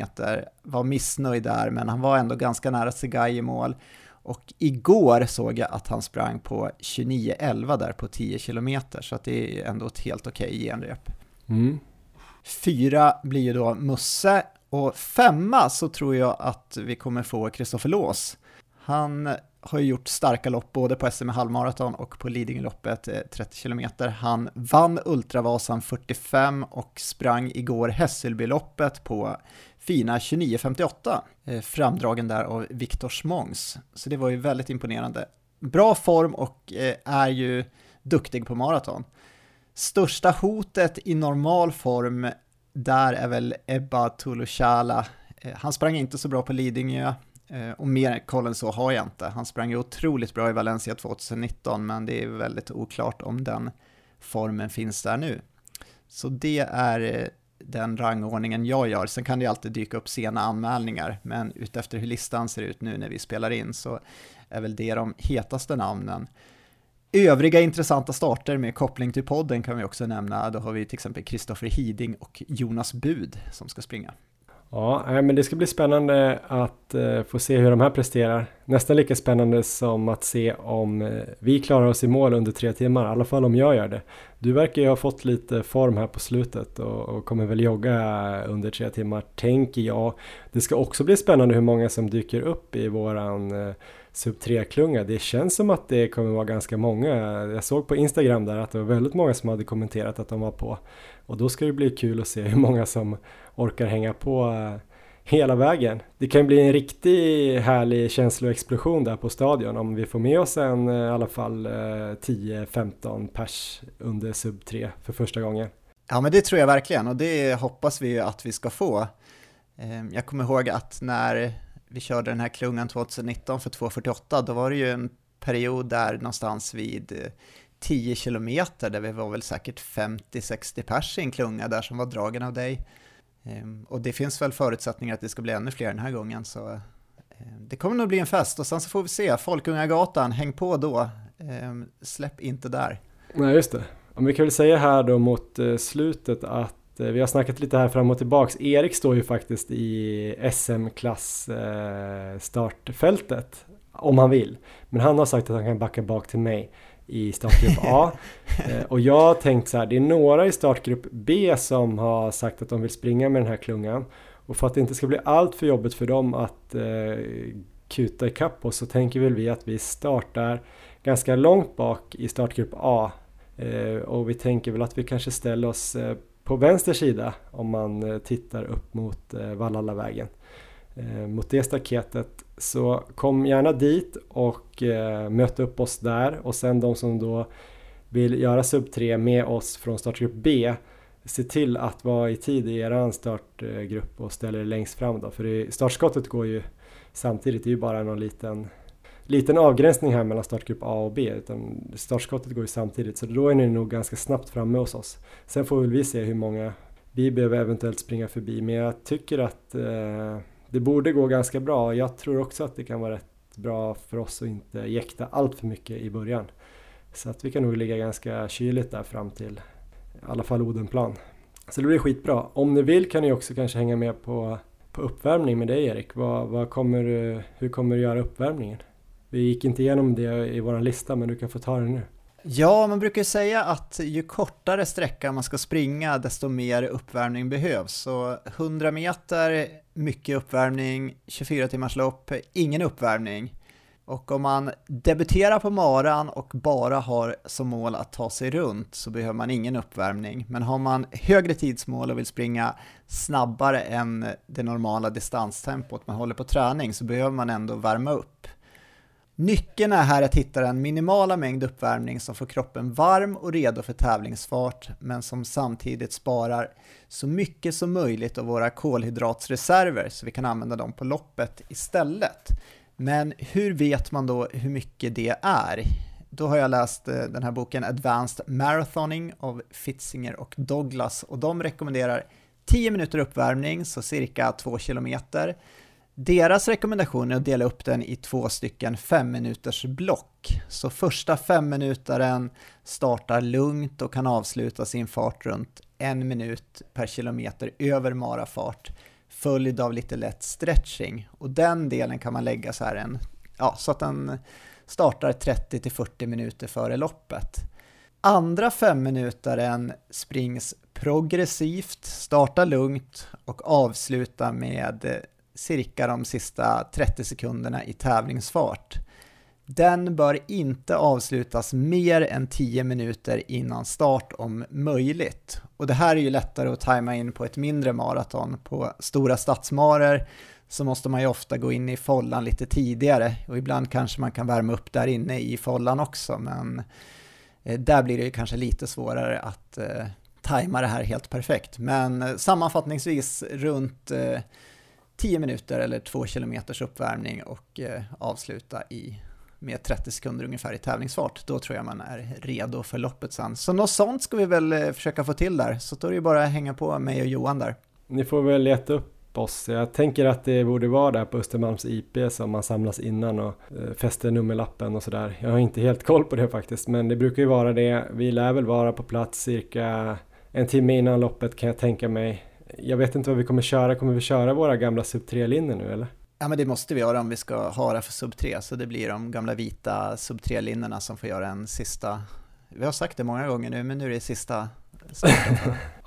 Var missnöjd där, men han var ändå ganska nära Segay i mål. Och igår såg jag att han sprang på 29.11 där på 10 km, så att det är ändå ett helt okej genrep. Mm. Fyra blir ju då Musse och femma så tror jag att vi kommer få Kristoffer Lås. Han har ju gjort starka lopp både på SM halvmaraton och på Lidingöloppet eh, 30 km. Han vann Ultravasan 45 och sprang igår Hässelbyloppet på fina 29.58, eh, framdragen där av Viktor Smångs. Så det var ju väldigt imponerande. Bra form och eh, är ju duktig på maraton. Största hotet i normal form där är väl Ebba Tulushala. Han sprang inte så bra på Lidingö Eh, och mer koll än så har jag inte. Han sprang ju otroligt bra i Valencia 2019 men det är väldigt oklart om den formen finns där nu. Så det är eh, den rangordningen jag gör. Sen kan det alltid dyka upp sena anmälningar, men utefter hur listan ser ut nu när vi spelar in så är väl det de hetaste namnen. Övriga intressanta starter med koppling till podden kan vi också nämna. Då har vi till exempel Kristoffer Hiding och Jonas Bud som ska springa. Ja, men det ska bli spännande att eh, få se hur de här presterar. Nästan lika spännande som att se om eh, vi klarar oss i mål under tre timmar, i alla fall om jag gör det. Du verkar ju ha fått lite form här på slutet och, kommer väl jogga under tre timmar, tänker jag. Det ska också bli spännande hur många som dyker upp i våran eh, sub 3-klunga. Det känns som att det kommer vara ganska många. Jag såg på Instagram där att det var väldigt många som hade kommenterat att de var på. Och då ska det bli kul att se hur många som orkar hänga på eh, hela vägen. Det kan bli en riktig härlig känsloexplosion där på stadion om vi får med oss en eh, i alla fall eh, 10-15 pers under sub 3 för första gången. Ja men det tror jag verkligen och det hoppas vi ju att vi ska få. Ehm, jag kommer ihåg att när vi körde den här klungan 2019 för 2.48 då var det ju en period där någonstans vid 10 kilometer där vi var väl säkert 50-60 pers i en klunga där som var dragen av dig. Ehm, och det finns väl förutsättningar att det ska bli ännu fler den här gången så ehm, det kommer nog bli en fest och sen så får vi se, Folkungagatan, häng på då, ehm, släpp inte där. Nej just det, om vi kan väl säga här då mot eh, slutet att eh, vi har snackat lite här fram och tillbaks. Erik står ju faktiskt i SM-klass eh, startfältet om han vill. Men han har sagt att han kan backa bak till mig i startgrupp A. (laughs) Eh, och jag har tänkt så här, det är några i startgrupp B som har sagt att de vill springa med den här klungan. Och för att det inte ska bli allt för jobbigt för dem att eh, kuta ikapp oss så tänker väl vi att vi startar ganska långt bak i startgrupp A. Eh, och vi tänker väl att vi kanske ställer oss eh, på vänster sida om man eh, tittar upp mot eh, Vallallavägen. Eh, mot det staketet så kom gärna dit och eh, möt upp oss där. Och sen de som då vill göra sub 3 med oss från startgrupp B se till att vara i tid i er startgrupp och ställa er längst fram då. För startskottet går ju samtidigt, det är ju bara någon liten liten avgränsning här mellan startgrupp A och B utan startskottet går ju samtidigt. Så då är ni nog ganska snabbt framme hos oss. Sen får väl vi se hur många vi behöver eventuellt springa förbi. Men jag tycker att eh, det borde gå ganska bra. Jag tror också att det kan vara rätt bra för oss att inte jäkta allt för mycket i början. Så att vi kan nog ligga ganska kyligt där fram till i alla fall Odenplan. Så det blir skitbra. Om ni vill kan ni också kanske hänga med på, på uppvärmning med dig Erik. Vad, vad kommer du, hur kommer du göra uppvärmningen? Vi gick inte igenom det i vår lista men du kan få ta det nu. Ja, man brukar säga att ju kortare sträcka man ska springa desto mer uppvärmning behövs. Så 100 meter, mycket uppvärmning, 24 timmars lopp, ingen uppvärmning. Och om man debuterar på maran och bara har som mål att ta sig runt så behöver man ingen uppvärmning. Men har man högre tidsmål och vill springa snabbare än det normala distanstempot man håller på träning så behöver man ändå värma upp. Nyckeln är här att hitta den minimala mängd uppvärmning som får kroppen varm och redo för tävlingsfart men som samtidigt sparar så mycket som möjligt av våra kolhydratsreserver så vi kan använda dem på loppet istället. Men hur vet man då hur mycket det är? Då har jag läst eh, den här boken Advanced Marathoning av Fitzinger och Douglas och de rekommenderar 10 minuter uppvärmning, så cirka 2 kilometer deras rekommendation är att dela upp den i två stycken fem minuters block. Så första femminutaren startar lugnt och kan avsluta sin fart runt en minut per kilometer över marafart följd av lite lätt stretching. Och den delen kan man lägga så här en, ja, så att den startar 30 40 minuter före loppet. Andra femminutaren springs progressivt, starta lugnt och avsluta med cirka de sista 30 sekunderna i tävlingsfart. Den bör inte avslutas mer än 10 minuter innan start om möjligt. Och det här är ju lättare att tajma in på ett mindre maraton. På stora stadsmarer så måste man ju ofta gå in i follan lite tidigare och ibland kanske man kan värma upp där inne i follan också men eh, där blir det ju kanske lite svårare att eh, tajma det här helt perfekt. Men eh, sammanfattningsvis runt eh, 10 minuter eller 2 kilometers uppvärmning och eh, avsluta i med 30 sekunder ungefär i tävlingsfart. Då tror jag man är redo för loppet sen. Så något sånt ska vi väl eh, försöka få till där. Så då är det ju bara att hänga på mig och Johan där. Ni får väl leta upp oss. Jag tänker att det borde vara där på Östermalms IP som man samlas innan och eh, fäster nummerlappen och sådär. Jag har inte helt koll på det faktiskt, men det brukar ju vara det. Vi lär väl vara på plats cirka en timme innan loppet kan jag tänka mig. Jag vet inte vad vi kommer köra. Kommer vi köra våra gamla sub 3-linjer nu eller? Ja men det måste vi göra om vi ska ha det för sub 3, så det blir de gamla vita sub 3-linjerna som får göra en sista, vi har sagt det många gånger nu, men nu är det sista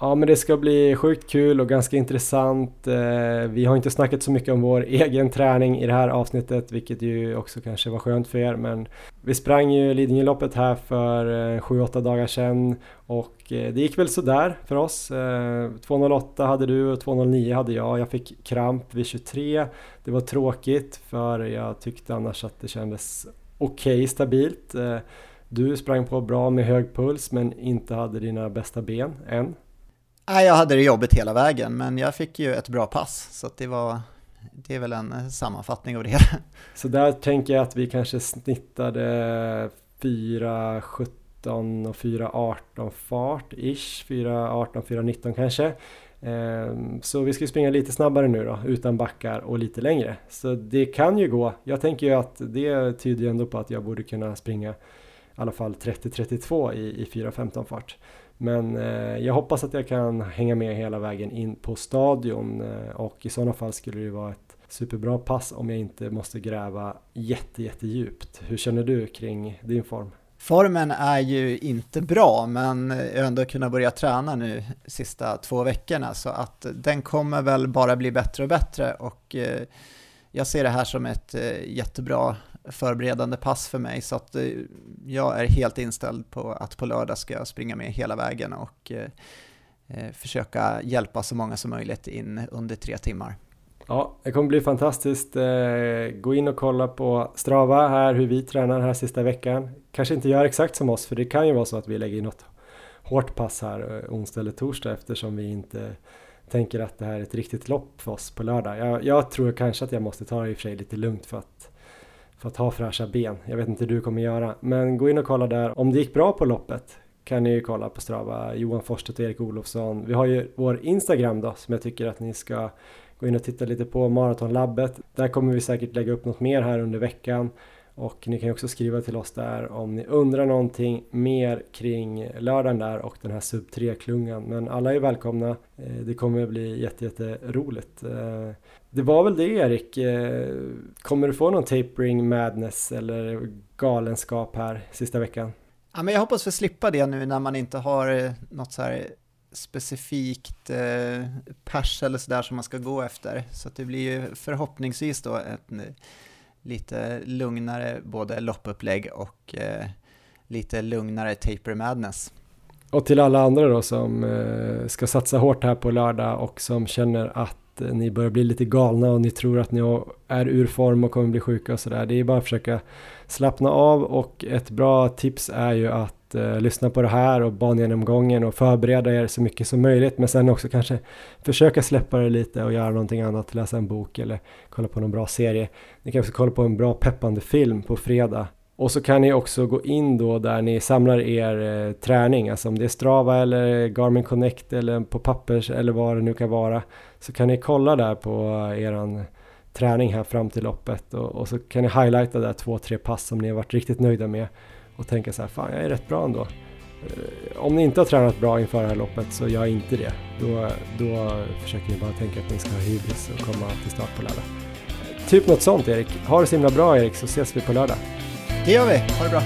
ja men det ska bli sjukt kul och ganska intressant. Eh, vi har inte snackat så mycket om vår egen träning i det här avsnittet vilket ju också kanske var skönt för er men vi sprang ju Lidingöloppet här för eh, 7-8 dagar sedan och eh, det gick väl sådär för oss. 2.08 hade du och 2.09 hade jag. Jag fick kramp vid 23. Det var tråkigt för jag tyckte annars att det kändes okej okay, stabilt. Du sprang på bra med hög puls men inte hade dina bästa ben än. Nej, jag hade det jobbigt hela vägen men jag fick ju ett bra pass så det var det är väl en sammanfattning av det hela. Så där tänker jag att vi kanske snittade 4.17 och 4.18 fart ish, 4.18, 4.19 kanske. Ehm, så vi ska springa lite snabbare nu då, utan backar och lite längre. Så det kan ju gå. Jag tänker ju att det tyder ju ändå på att jag borde kunna springa alla fall 30-32 i, i 4.15 fart. Men eh, jag hoppas att jag kan hänga med hela vägen in på stadion eh, och i sådana fall skulle det vara ett superbra pass om jag inte måste gräva jätte, jättedjupt. Hur känner du kring din form? Formen är ju inte bra, men jag har ändå kunnat börja träna nu sista två veckorna, så att den kommer väl bara bli bättre och bättre och eh, jag ser det här som ett eh, jättebra förberedande pass för mig så att eh, jag är helt inställd på att på lördag ska jag springa med hela vägen och eh, eh, försöka hjälpa så många som möjligt in under tre timmar. Ja, det kommer bli fantastiskt. Gå in och kolla på Strava här hur vi tränar här sista veckan. Kanske inte gör exakt som oss för det kan ju vara så att vi lägger in något hårt pass här onsdag eller torsdag eftersom vi inte tänker att det här är ett riktigt lopp för oss på lördag. Jag, jag tror kanske att jag måste ta det i och för sig lite lugnt för att för att ha fräscha ben. Jag vet inte hur du kommer göra, men gå in och kolla där. Om det gick bra på loppet kan ni ju kolla på Strava, Johan Forsstedt och Erik Olofsson. Vi har ju vår Instagram då som jag tycker att ni ska gå in och titta lite på Maratonlabbet. Där kommer vi säkert lägga upp något mer här under veckan. Och ni kan ju också skriva till oss där om ni undrar någonting mer kring lördagen där och den här sub 3-klungan. Men alla är välkomna. Eh, det kommer bli jätteroligt. Jätte det var väl det Erik. Eh, kommer du få någon tapering madness eller galenskap här sista veckan? Ja, men jag hoppas få slippa det nu när man inte har något så här specifikt eh, pers eller sådär som man ska gå efter. Så det blir ju förhoppningsvis då ett lite lugnare både loppupplägg och eh, lite lugnare taper madness. Och till alla andra då som eh, ska satsa hårt här på lördag och som känner att Eh, ni börjar bli lite galna och ni tror att ni är ur form och kommer bli sjuka och sådär. Det är bara att försöka slappna av och ett bra tips är ju att att eh, lyssna på det här och bangenomgången och förbereda er så mycket som möjligt men sen också kanske försöka släppa det lite och göra någonting annat, läsa en bok eller kolla på någon bra serie. Ni kan också kolla på en bra peppande film på fredag och så kan ni också gå in då där ni samlar er eh, träning, alltså om det är Strava eller Garmin Connect eller på pappers eller vad det nu kan vara. Så kan ni kolla där på eran träning här fram till loppet och, och så kan ni highlighta där två, tre pass som ni har varit riktigt nöjda med och tänka så här, fan jag är rätt bra ändå. Eh, om ni inte har tränat bra inför det här loppet så gör inte det. Då, då försöker ni bara tänka att ni ska ha hybris och komma till start på lördag. Typ något sånt Erik. Ha det så himla bra Erik så ses vi på lördag. Det gör vi. Ha det bra.